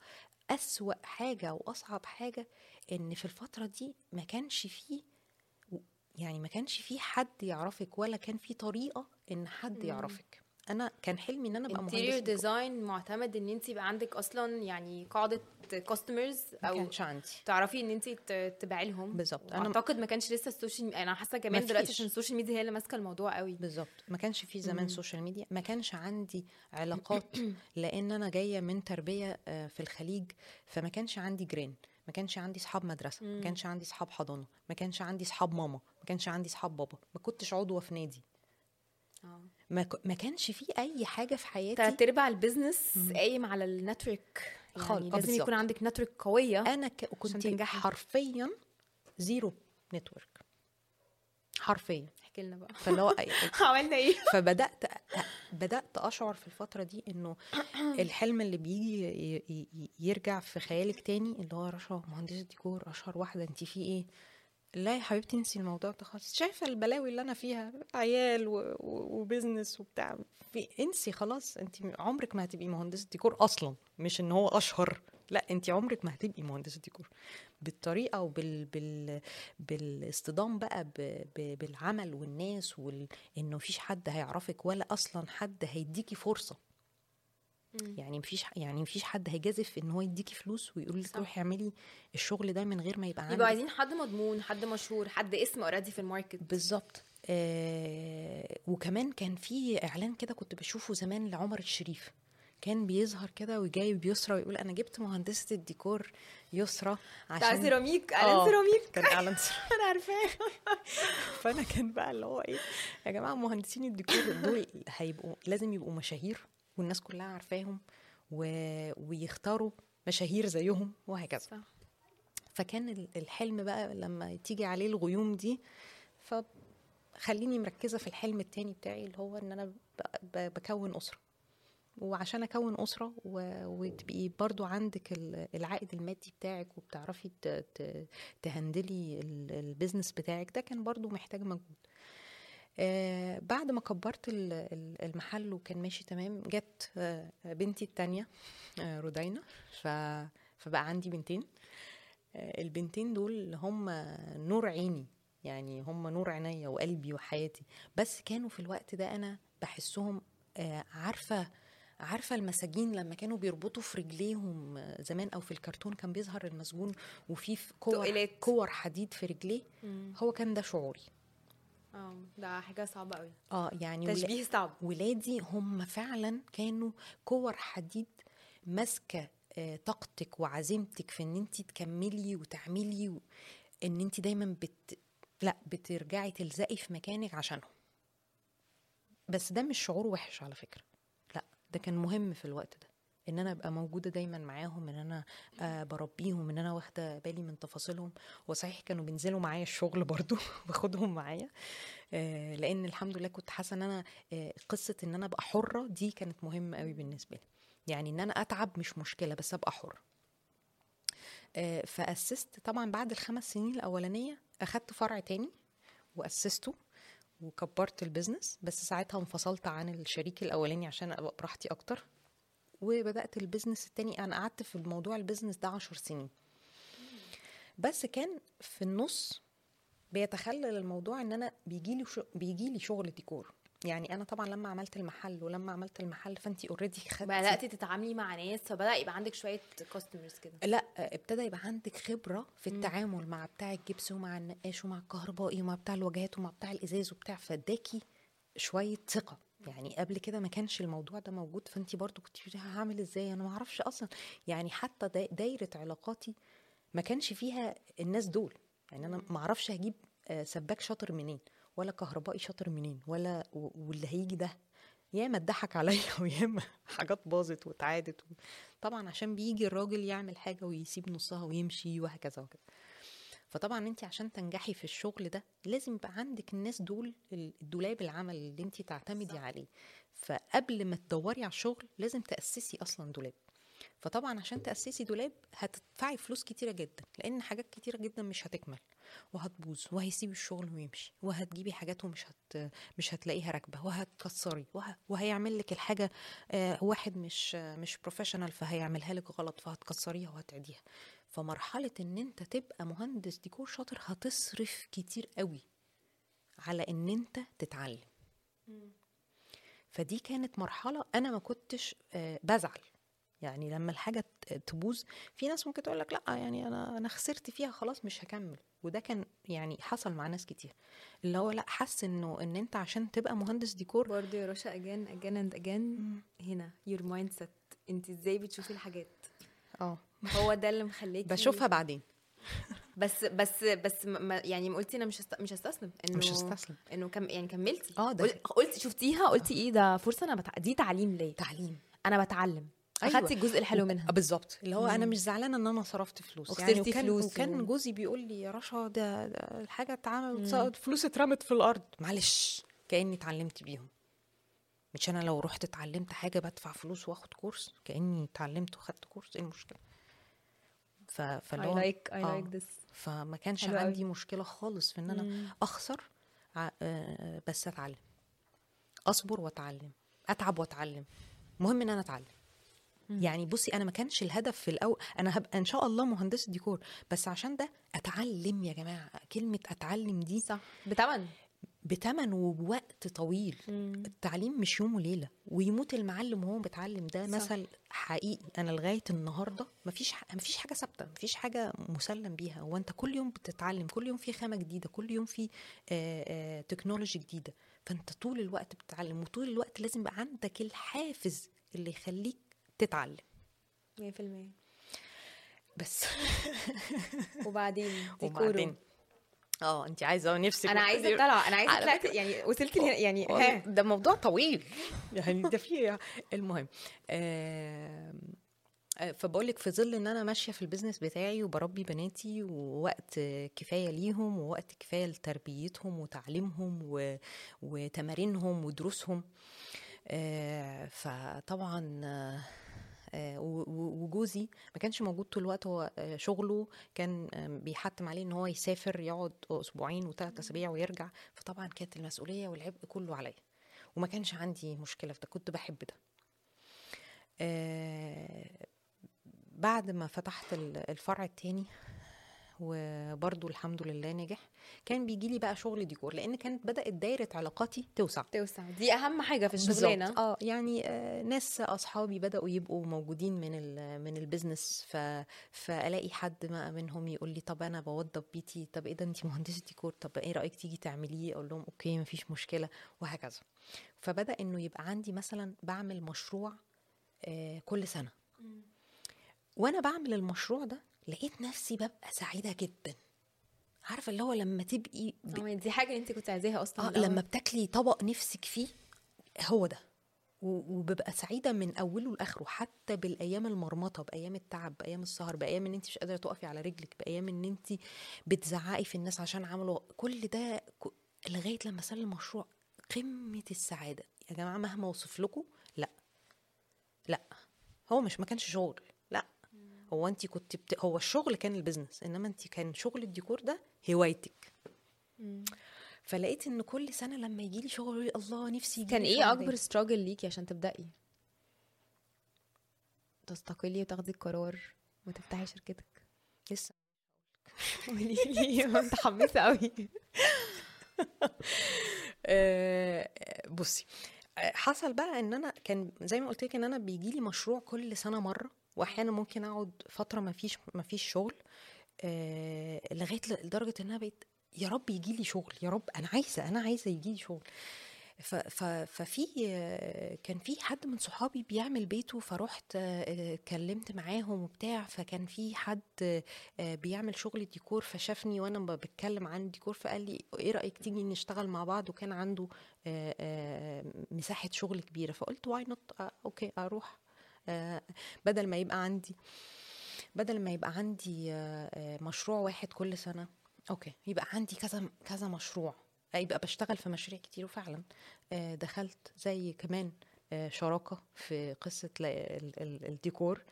A: أسوأ حاجة وأصعب حاجة إن في الفترة دي ما كانش فيه يعني ما كانش في حد يعرفك ولا كان في طريقة إن حد يعرفك. أنا كان حلمي إن أنا أبقى
B: interior
A: مهندسه.
B: design معتمد إن انت يبقى عندك أصلا يعني قاعدة customers
A: ما
B: أو
A: كانش عندي.
B: تعرفي إن انت تبيعي لهم.
A: بالظبط. أنا
B: اعتقد ما كانش لسه ال social أنا حاسة
A: كمان.
B: دلوقتي عشان ال social media هي اللي ماسكة الموضوع قوي.
A: بالظبط. ما كانش في زمان social media. ما كانش عندي علاقات لأن أنا جاية من تربية آه، في الخليج فما كانش عندي جيران ما كانش عندي اصحاب مدرسة. ما كانش عندي اصحاب حضانة. ما كانش عندي اصحاب ماما. ما كانش عندي اصحاب بابا. ما كنتش عضوة في نادي. ما, ك- ما كانش في أي حاجة في حياتي.
B: تلات أرباع ال business قايم على ال network.
A: خالص.
B: يعني
A: آه،
B: لازم. يكون عندك network قوية
A: أنا ك... كنت. حرفيا zero network. حرفيا.
B: احكي لنا بقى.
A: فاللي هو
B: عملنا إيه؟
A: فبدأت بدأت أشعر في الفترة دي إنه الحلم اللي بيجي يرجع في خيالك تاني اللي هو رشا مهندسه ديكور أشهر واحدة أنت في إيه؟ لا يا حبيبتي انسي الموضوع ده خالص. شايفة البلاوي اللي أنا فيها؟ عيال و... و... و business وبتاع. في انسي خلاص انت عمرك ما هتبقي مهندسة ديكور أصلا. مش إن هو أشهر. لا انت عمرك ما هتبقي مهندسة ديكور. بالطريقة وبال بال بالاصطدام بقى ب... ب... بالعمل والناس وال... إنه مفيش حد هيعرفك ولا أصلا حد هيديكي فرصة. يعني مفيش يعني مفيش حد هيجازف إن هو يديكي فلوس ويقول لك. روحي اعملي الشغل ده من غير ما يبقى
B: يبقوا
A: عندك.
B: عايزين حد مضمون حد مشهور حد اسم already في ال market.
A: بالظبط. آه وكمان كان في إعلان كده كنت بشوفه زمان لعمر الشريف. كان بيظهر كده وجايب يسرا ويقول أنا جبت مهندسة الديكور يسرا
B: بتاع
A: عشان
B: سيراميك
A: آه،
B: إعلان سيراميك.
A: كان إعلان سيراميك. أنا عارفاه. فأنا كان بقى اللي هو إيه يا جماعة مهندسين الديكور دول هيبقوا لازم يبقوا مشاهير. والناس كلها عارفاهم و... ويختاروا مشاهير زيهم وهكذا.
B: صح.
A: فكان ال- الحلم بقى لما تيجي عليه الغيوم دي فخليني مركزة في الحلم التاني بتاعي اللي هو إن أنا ب... ب... بكون أسرة. وعشان أكون أسرة و... وتبقي برضو عندك ال- العائد المادي بتاعك وبتعرفي ت... ت... تهندلي ال- البيزنس بتاعك ده كان برضو محتاج مجهود. آه بعد ما كبرت ال- ال- المحل وكان ماشي تمام جت آه بنتي التانية آه رودينا. فبقى عندي بنتين. آه البنتين دول هم نور عيني يعني هم نور عينيا وقلبي وحياتي. بس كانوا في الوقت ده أنا بحسهم آه عارفة عارفة المساجين لما كانوا بيربطوا في رجليهم آه، زمان أو في الكرتون كان بيظهر المسجون وفي في كور. كور حديد في رجليه. هو كان ده شعوري.
B: آه ده حاجة صعبة قوي
A: آه يعني
B: تشبيه صعب.
A: ولادي هم فعلا كانوا كور حديد ماسكة آه، طاقتك وعزيمتك في إن انت تكملي وتعملي و... إن انت دايما بت لا بترجعي تلزقي في مكانك عشانهم. بس ده مش شعور وحش على فكرة. لا ده كان مهم في الوقت ده. إن أنا أبقى موجودة دايما معاهم إن أنا آه بربيهم إن أنا واخدة بالي من تفاصيلهم. وصحيح كانوا بينزلوا معايا الشغل برضو باخدهم معايا. آه لأن الحمد لله كنت حاسة إن أنا آه قصة إن أنا أبقى حرة دي كانت مهمة قوي بالنسبة لي. يعني إن أنا أتعب مش مشكلة بس أبقى حرة. آه، فأسست طبعا بعد الخمس سنين الأولانية أخدت فرع تاني وأسسته وكبرت البيزنس بس ساعتها انفصلت عن الشريك الأولاني عشان أبقى براحتي أكتر. وبدأت البيزنس التاني. أنا قعدت في الموضوع البيزنس ده عشر سنين. بس كان في النص بيتخلل الموضوع إن أنا بيجي لي شو بيجي لي شغل ديكور. يعني أنا طبعا لما عملت المحل ولما عملت المحل فانت already خدتي
B: بدأتي تتعاملي مع ناس فبدأ يبقى عندك شوية customers كده.
A: لا ابتدى يبقى عندك خبرة في التعامل مع بتاع الجبس ومع النقاش ومع الكهربائي ومع بتاع الواجهات ومع بتاع الإزاز وبتاع. فاداكي شوية ثقة. يعني قبل كده ما كانش الموضوع ده موجود فانت برضو كنت هعمل إزاي؟ أنا ما أعرفش أصلا. يعني حتى دا- دايرة علاقاتي ما كانش فيها الناس دول. يعني أنا ما أعرفش هجيب آه، سباك شاطر منين ولا كهربائي شاطر منين ولا واللي هيجي ده. ياما اتضحك عليا وياما حاجات باظت واتعادت. طبعا عشان بيجي الراجل يعمل حاجة ويسيب نصها ويمشي وهكذا وكذا. فطبعا انت عشان تنجحي في الشغل ده لازم يبقى عندك الناس دول الدولاب العمل اللي انت تعتمدي عليه. فقبل ما تدوري على الشغل لازم تأسسي أصلا دولاب. فطبعا عشان تأسسي دولاب هتدفعي فلوس كتيرة جدا لأن حاجات كتيرة جدا مش هتكمل. وهتبوظ وهيسيب الشغل ويمشي. وهتجيبي حاجات ومش هت مش هتلاقيها راكبة. وهتكسري. وه... وهيعمل لك الحاجة آه، واحد مش مش بروفيشنال فهيعملها لك غلط فهتكسريها وهتعيديها فمرحله إن أنت تبقى مهندس ديكور شاطر هتصرف كتير قوي على إن أنت تتعلم. فدي كانت مرحلة أنا ما كنتش آه، بزعل. يعني لما الحاجة ت- تبوظ في ناس ممكن تقول لك لأ يعني أنا أنا خسرت فيها خلاص مش هكمل. وده كان يعني حصل مع ناس كتير. اللي هو لأ حس إنه إن أنت عشان تبقى مهندس ديكور
B: برضه يا رشا again again and again هنا your mindset أنت إزاي بتشوفي الحاجات؟
A: آه.
B: هو ده اللي مخليكي
A: بشوفها بعدين.
B: بس بس بس ما- يعني ما قلتي أنا مش هست... مش هستسلم. إنه
A: مش هستسلم.
B: إنه كم يعني كملتي.
A: آه، ده-
B: قل- قلتي شفتيها؟ قلتي إيه؟ ده فرصة أنا بتع... دي تعليم ليا.
A: تعليم.
B: أنا بتعلم.
A: أيوة.
B: أخدتي الجزء الحلو منها.
A: بالظبط اللي هو أنا مش زعلانة إن أنا صرفت فلوس.
B: وخسرتي
A: وكان
B: فلوس
A: وكان
B: و-
A: جوزي بيقول لي يا رشا ده, ده الحاجة اتعملت فلوس اترمت في الأرض. معلش. كأني اتعلمت بيهم. مش أنا لو رحت اتعلمت حاجة بدفع فلوس وآخد كورس؟ كأني اتعلمت واخدت كورس؟ إيه المشكلة؟ ف فاللي
B: I
A: هو
B: like I
A: آه.
B: like this.
A: فما كانش
B: أوي.
A: عندي مشكلة خالص في إن أنا أخسر ع- آه، بس أتعلم. أصبر وأتعلم أتعب وأتعلم. المهم إن أنا أتعلم. يعني بصي أنا ما كانش الهدف في الأول أنا هبقى إن شاء الله مهندسة ديكور بس عشان ده أتعلم يا جماعة كلمة أتعلم دي
B: صح. بتمن
A: بتمن وبوقت طويل. التعليم مش يوم وليلة ويموت المعلم وهو بيتعلم ده
B: صح.
A: مثل حقيقي. أنا لغاية النهارده مفيش ح... مفيش حاجة ثابتة مفيش حاجة مسلم بيها. هو أنت كل يوم بتتعلم كل يوم في خامة جديدة كل يوم في آه، آه، technology جديدة. فأنت طول الوقت بتتعلم وطول الوقت لازم يبقى عندك الحافز اللي يخليك تتعلم.
B: 100%
A: بس.
B: وبعدين؟
A: وبعدين؟
B: ديكور
A: و آه انت عايزة نفسك
B: أنا عايزة اطلع أنا
A: عايزة
B: طلعت يعني وصلت لهنا يعني
A: والله
B: ها.
A: ده موضوع طويل. يعني ده فيه المهم. آه فبقول لك في ظل إن أنا ماشية في البيزنس بتاعي وبربي بناتي ووقت كفاية ليهم ووقت كفاية لتربيتهم وتعليمهم و... وتمارينهم ودروسهم آه فطبعا آه آه، وجوزي ما كانش موجود طول الوقت. هو آه، شغله كان آه، بيحتم عليه إن هو يسافر يقعد أسبوعين وثلاث أسابيع ويرجع. فطبعا كانت المسؤولية والعبء كله عليا. وما كانش عندي مشكلة في ده. كنت بحب ده. آه، بعد ما فتحت ال- الفرع التاني وبرضو الحمد لله نجح. كان بيجي لي بقى شغل ديكور لأن كانت بدأت دايرة علاقاتي توسع.
B: توسع. دي أهم حاجة في
A: الشغلانة. آه يعني آه ناس أصحابي بدأوا يبقوا موجودين من ال من البيزنس ف فألاقي حد ما منهم يقول لي طب أنا بوضب بيتي طب إيه ده انت مهندسة ديكور طب إيه رأيك تيجي تعمليه؟ أقول لهم okay مفيش مشكلة. وهكذا. فبدأ إنه يبقى عندي مثلا بعمل مشروع آه كل سنة. وأنا بعمل المشروع ده لقيت نفسي ببقى سعيدة جدا. عارفة اللي هو لما تبقي ب...
B: آه دي حاجة انت كنت عايزاها أصلا
A: آه. لما بتاكلي طبق نفسك فيه هو ده. وببقى سعيدة من أوله لآخره حتى بالأيام المرمطة بأيام التعب بأيام السهر بأيام إن انت مش قادرة تقفي على رجلك بأيام إن انت بتزعقي في الناس عشان عملوا كل ده ك- لغاية لما سلم المشروع قمة السعادة. يا جماعة مهما اوصف لكم لا. لا. هو مش ما كانش شغل. هو انت كنت بت... هو الشغل كان البيزنس انما انت كان شغل الديكور ده هوايتك.
B: مم.
A: فلقيت إن كل سنة لما يجي لي شغل يقول الله نفسي يجي
B: كان إيه
A: أكبر.
B: struggle ليكي عشان تبدأي؟ تستقلي وتاخدي القرار وتفتحي شركتك.
A: لسه.
B: قولي لي متحمسة قوي
A: آه، بصي آه، حصل بقى إن أنا كان زي ما قلت لك إن أنا بيجي لي مشروع كل سنة مرة. واحيانا ممكن اقعد فترة ما فيش ما فيش شغل آه، لغاية لدرجة إن أنا بقيت يا رب يجي لي شغل يا رب أنا عايزة أنا عايزة يجي لي شغل. ففي كان في حد من صحابي بيعمل بيته فرحت آه، آه، معاهم وبتاع فكان في حد آه، بيعمل شغل ديكور فشافني وأنا بتكلم عن الديكور فقال لي إيه رأيك تيجي نشتغل مع بعض؟ وكان عنده آه، مساحة شغل كبيرة. فقلت why not okay أروح. بدل ما يبقى عندي بدل ما يبقى عندي آه، آه، مشروع واحد كل سنة okay يبقى عندي كذا كذا مشروع. يبقى بشتغل في مشاريع كتير وفعلا. آه، دخلت زي كمان آه، شراكة في قصة الديكور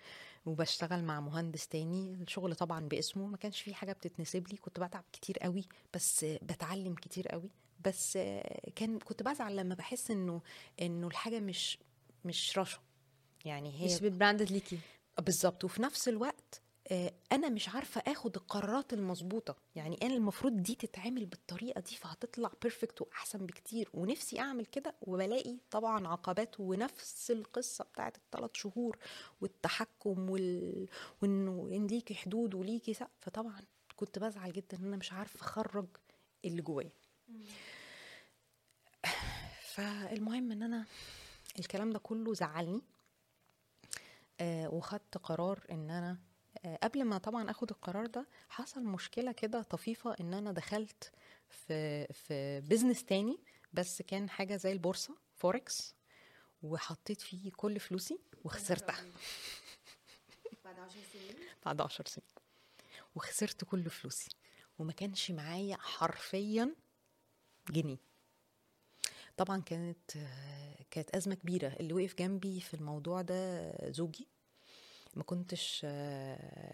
A: وبشتغل مع مهندس تاني. الشغل طبعا باسمه ما كانش فيه حاجة بتتنسب لي. كنت بتعب كتير قوي بس آه، بتعلم كتير قوي. بس آه، كان كنت بزعل لما بحس إنه إنه الحاجة مش مش رشا. يعني هي
B: مش بال branded ليكي.
A: بالظبط. وفي نفس الوقت آه، أنا مش عارفة آخد القرارات المظبوطة. يعني أنا المفروض دي تتعمل بالطريقة دي فهتطلع perfect وأحسن بكتير. ونفسي أعمل كده وبلاقي طبعا عقبات ونفس القصة بتاعت الثلاث شهور والتحكم وال... وانه إن ليكي حدود وليكي سقف. فطبعا كنت بزعل جدا إن أنا مش عارفة أخرج اللي جوايا. فالمهم إن أنا الكلام ده كله زعلني. وخدت قرار إن أنا آه، قبل ما طبعا آخد القرار ده حصل مشكلة كده طفيفة إن أنا دخلت في في business تاني بس كان حاجة زي البورصة فوركس وحطيت فيه كل فلوسي وخسرتها.
B: بعد 10 سنين؟
A: بعد عشر سنين. وخسرت كل فلوسي. وما كانش معايا حرفيا جنيه. طبعا كانت كانت أزمة كبيرة. اللي وقف جنبي في الموضوع ده زوجي. ما كنتش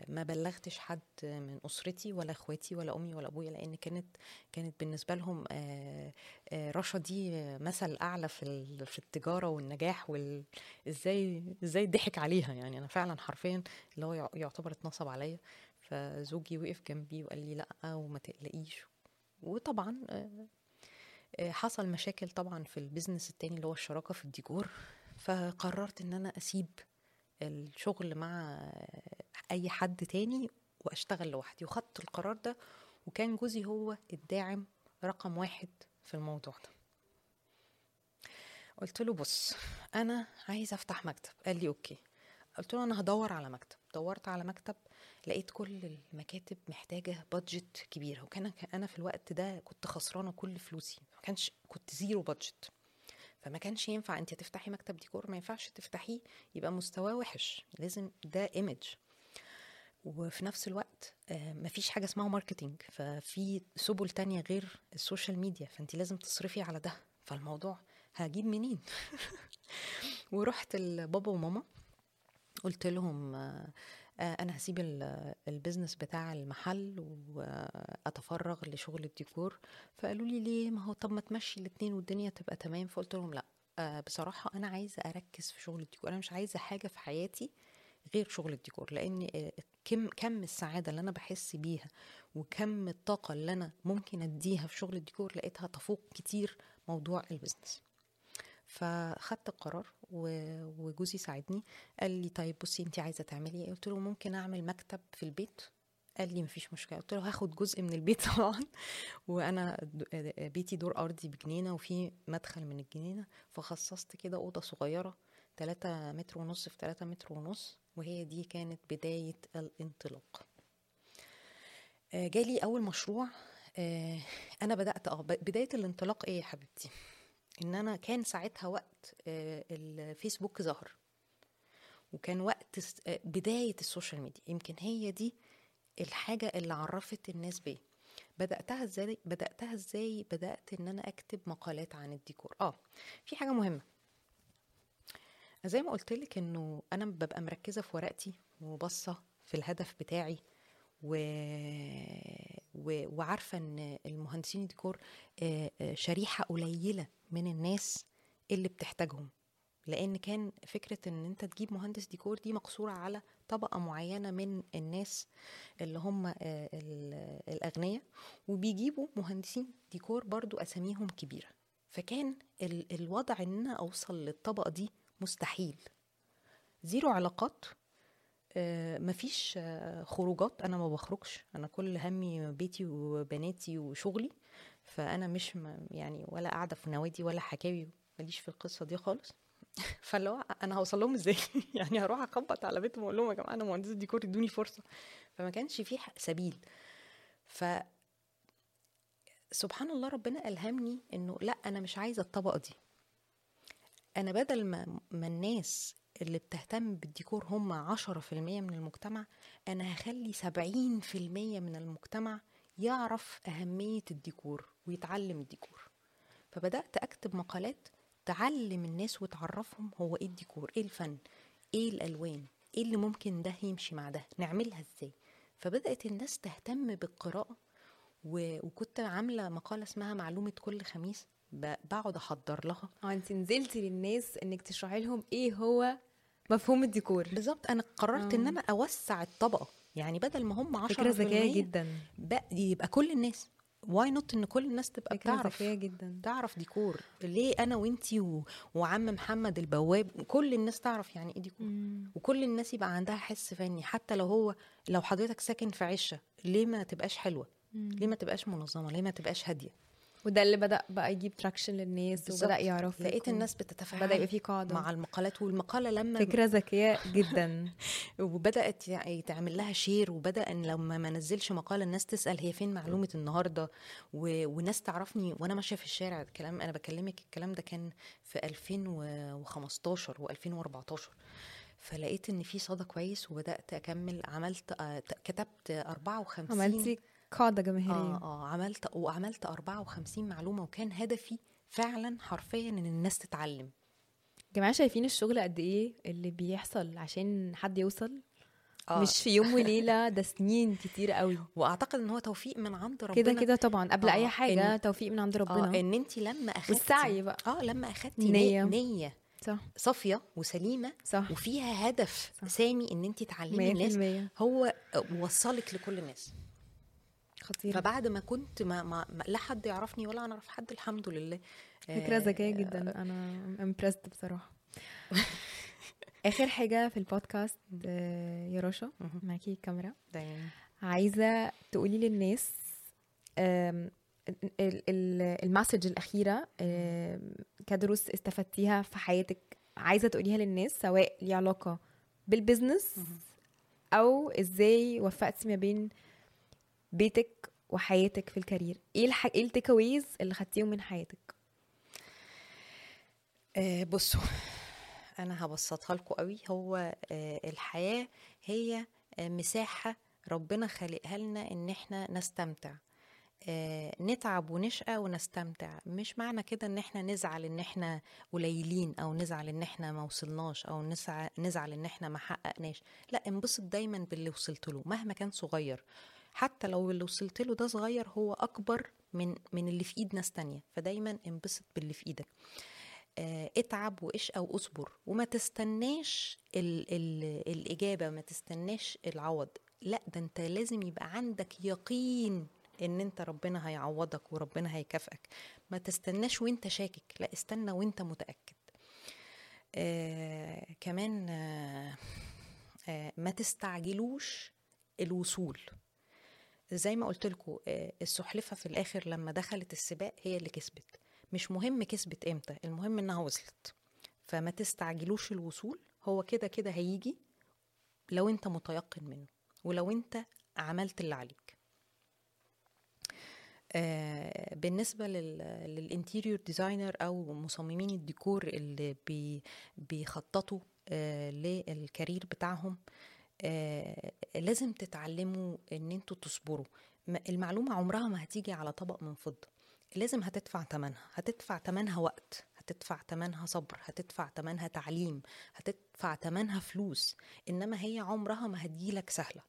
A: ما بلغتش حد من أسرتي ولا إخواتي ولا أمي ولا أبويا لأن كانت كانت بالنسبة لهم آه، آه، رشا دي مثل أعلى في في التجارة والنجاح وال إزاي ضحك عليها. يعني أنا فعلا حرفيا اللي هو يع- يعتبر اتنصب عليا. فزوجي وقف جنبي وقال لي لأ وما تقلقيش. وطبعا آه، حصل مشاكل طبعا في البيزنس التاني اللي هو الشراكة في الديكور فقررت إن أنا أسيب الشغل مع أي حد تاني وأشتغل لوحدي. وخدت القرار ده وكان جوزي هو الداعم رقم واحد في الموضوع ده. قلت له بص أنا عايزه أفتح مكتب. قال لي okay. قلت له أنا هدور على مكتب. دورت على مكتب لقيت كل المكاتب محتاجة budget كبيره وكان أنا في الوقت ده كنت خسرانة كل فلوسي. ما كانش كنت zero budget فما كانش ينفع انت تفتحي مكتب ديكور ما ينفعش تفتحيه يبقى مستواه وحش. لازم ده image وفي نفس الوقت آه، مفيش حاجة اسمها marketing ففي سبل تانية غير ال social media. فانت لازم تصرفي على ده. فالموضوع هجيب منين؟ ورحت لبابا وماما. قلت لهم آه، أنا هسيب ال- البيزنس بتاع المحل وأتفرغ لشغل الديكور. فقالوا لي ليه؟ ما هو طب ما تمشي الاتنين والدنيا تبقى تمام. فقلت لهم لأ. آه، بصراحة أنا عايزة أركز في شغل الديكور. أنا مش عايزة حاجة في حياتي غير شغل الديكور لأن آه، كم كم السعادة اللي أنا بحس بيها وكم الطاقة اللي أنا ممكن أديها في شغل الديكور لقيتها تفوق كتير موضوع البيزنس فخدت القرار وجوزي ساعدني. قال لي طيب بصي انت عايزة تعملي إيه؟ قلت له ممكن أعمل مكتب في البيت. قال لي مفيش مشكلة. قلت له هاخد جزء من البيت طبعا. وأنا د- بيتي دور أرضي بجنينة وفي مدخل من الجنينة. فخصصت كده أوضة صغيرة 3 متر ونص في 3 متر ونص وهي دي كانت بداية الانطلاق. آه، جالي أول مشروع. آه، أنا بدأت آه بداية الانطلاق إيه يا حبيبتي؟ إن أنا كان ساعتها وقت آه، الفيسبوك ظهر. وكان وقت آه، بداية ال social media. يمكن هي دي الحاجة اللي عرفت الناس بيا. بدأتها إزاي؟ بدأتها إزاي؟ بدأت إن أنا أكتب مقالات عن الديكور. آه في حاجة مهمة. زي ما قلت لك إنه أنا ببقى مركزة في ورقتي وبصه في الهدف بتاعي و... وعارفة إن المهندسين الديكور شريحة قليلة من الناس اللي بتحتاجهم. لأن كان فكرة إن أنت تجيب مهندس ديكور دي مقصورة على طبقة معينة من الناس اللي هم ال- الأغنياء وبيجيبوا مهندسين ديكور برضو أساميهم كبيرة. فكان ال... الوضع إن أنا أوصل للطبقة دي مستحيل. zero علاقات مفيش آه، خروجات. أنا ما بخرجش. أنا كل همي بيتي وبناتي وشغلي. فأنا مش يعني ولا قاعدة في نوادي ولا حكاوي ماليش في القصة دي خالص. فاللي هو أنا هوصل لهم إزاي؟ يعني هروح أخبط على بيتهم وأقول لهم يا جماعة أنا مهندس ديكور إدوني فرصة. فما كانش في سبيل. ف سبحان الله ربنا ألهمني إنه لأ أنا مش عايزة الطبقة دي. أنا بدل ما ما الناس اللي بتهتم بالديكور هم عشرة في المية من المجتمع أنا هخلي سبعين في المية من المجتمع يعرف أهمية الديكور ويتعلم الديكور فبدأت أكتب مقالات تعلم الناس وتعرفهم هو إيه الديكور إيه الفن إيه الألوان إيه اللي ممكن ده يمشي مع ده نعملها إزاي فبدأت الناس تهتم بالقراءة و... وكنت عاملة مقالة اسمها معلومة كل خميس. بقعد أحضر لها
B: آه انت نزلتي للناس إنك تشرحي لهم إيه هو مفهوم الديكور.
A: بالظبط. أنا قررت
B: آه.
A: ان أنا أوسع الطبقة. يعني بدل ما هم 10
B: فكرة ذكية جدا.
A: بقى يبقى كل الناس. why not إن كل الناس تبقى بتعرف
B: ذكية جدا.
A: تعرف ديكور؟ ليه أنا وإنتي و... وعم محمد البواب؟ كل الناس تعرف يعني إيه ديكور.
B: مم.
A: وكل الناس يبقى عندها حس فني. حتى لو هو لو حضرتك ساكن في عشة ليه ما تبقاش حلوة؟
B: مم.
A: ليه ما تبقاش منظمة؟ ليه ما تبقاش هادية؟
B: وده اللي بدأ بقى يجيب traction للناس
A: بالظبط.
B: وبدا يعرف
A: لقيت الناس بتتفاعل
B: بدأ يبقى في قاعدة.
A: مع المقالات والمقالة لما
B: فكرة ذكية جدا.
A: وبدأت يتعمل لها share وبدأ إن لما ما نزلش مقالة الناس تسأل هي فين معلومة النهارده؟ و... وناس تعرفني وأنا ماشية في الشارع. الكلام أنا بكلمك الكلام ده كان في 2015 و2014 فلقيت إن في صدى كويس وبدأت أكمل عملت آه، كتبت 54
B: عملتي قاعدة جماهيرية.
A: آه آه عملت وعملت 54 معلومة وكان هدفي فعلا حرفيا إن الناس تتعلم.
B: جماعة شايفين الشغل قد إيه اللي بيحصل عشان حد يوصل؟
A: آه.
B: مش في يوم وليلة ده سنين كتير قوي.
A: وأعتقد إن هو توفيق من عند ربنا.
B: كده كده طبعا قبل
A: آه،
B: أي حاجة
A: إن-
B: توفيق من عند
A: آه
B: ربنا
A: إن أنت لما أخدتي
B: والسعي بقى.
A: آه لما أخدتي
B: نية.
A: نية, نية
B: صح.
A: صافية وسليمة
B: صح.
A: وفيها هدف
B: صح.
A: سامي إن أنت تعلمي الناس
B: 100%
A: هو وصلك لكل الناس.
B: خطير
A: فبعد ما كنت ما, ما, ما لا حد يعرفني ولا أنا أعرف حد الحمد لله.
B: فكرة
A: آه،
B: ذكية جدا. أنا امبرست بصراحة. آخر حاجة في البودكاست آه، يا رشا. معاكي الكاميرا
A: دايما
B: عايزة تقولي للناس ال message الأخيرة آم، كدروس استفدتيها في حياتك عايزة تقوليها للناس سواء ليها علاقة بال business أو إزاي وفقتي ما بين بيتك وحياتك في ال career. إيه الح... إيه ال takeaways اللي خدتيهم من حياتك؟
A: آه بصوا أنا هبسطها لكم قوي هو آه الحياة هي آه مساحة ربنا خلقها لنا إن إحنا نستمتع. نتعب ونشقى ونستمتع. مش معنى كده إن إحنا نزعل إن إحنا قليلين أو نزعل إن إحنا ما وصلناش أو نزعل إن إحنا ما حققناش. لا انبسط دايما باللي وصلت له مهما كان صغير. حتى لو اللي وصلت له ده صغير هو أكبر من من اللي في إيد ناس تانية. فدايما انبسط باللي في إيدك. آه، اتعب واشقى واصبر وما تستناش ال ال الإجابة ما تستناش العوض. لا ده انت لازم يبقى عندك يقين إن انت ربنا هيعوضك وربنا هيكافئك. ما تستناش وانت شاكك. لا استنى وانت متأكد. آه كمان آه آه ما تستعجلوش الوصول. زي ما قلت لكم السحلفة في الآخر لما دخلت السباق هي اللي كسبت. مش مهم كسبت إمتى المهم إنها وصلت. فما تستعجلوش الوصول هو كده كده هيجي لو أنت متيقن منه ولو أنت عملت اللي عليك. آه بالنسبة لل interior designer أو مصممين الديكور اللي بي بيخططوا آه لل career بتاعهم آه لازم تتعلموا إن أنتوا تصبروا. المعلومة عمرها ما هتيجي على طبق من فضة. لازم هتدفع تمنها. هتدفع تمنها وقت. هتدفع تمنها صبر. هتدفع تمنها تعليم. هتدفع تمنها فلوس. إنما هي عمرها ما هتجيلك سهلة.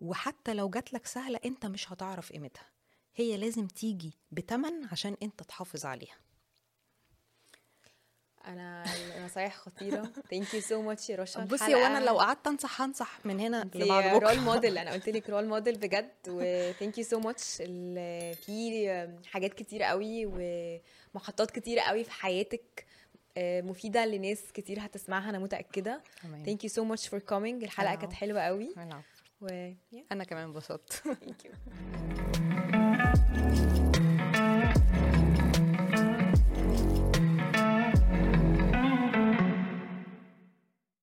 A: وحتى لو جاتلك سهلة أنت مش هتعرف قيمتها. هي لازم تيجي بتمن عشان أنت تحافظ عليها.
B: أنا نصايح خطيرة. thank you so much يا رشا
A: بصي وأنا لو قعدت أنصح هنصح من هنا لبعد بكرة.
B: role model أنا قلت لك role model بجد و thank you so much في حاجات كتير قوي ومحطات كتير قوي في حياتك مفيدة لناس كتير هتسمعها أنا متأكدة. thank you so much for coming الحلقة كانت حلوة قوي.
A: و...
B: و...
A: أنا كمان انبسطت.
B: thank you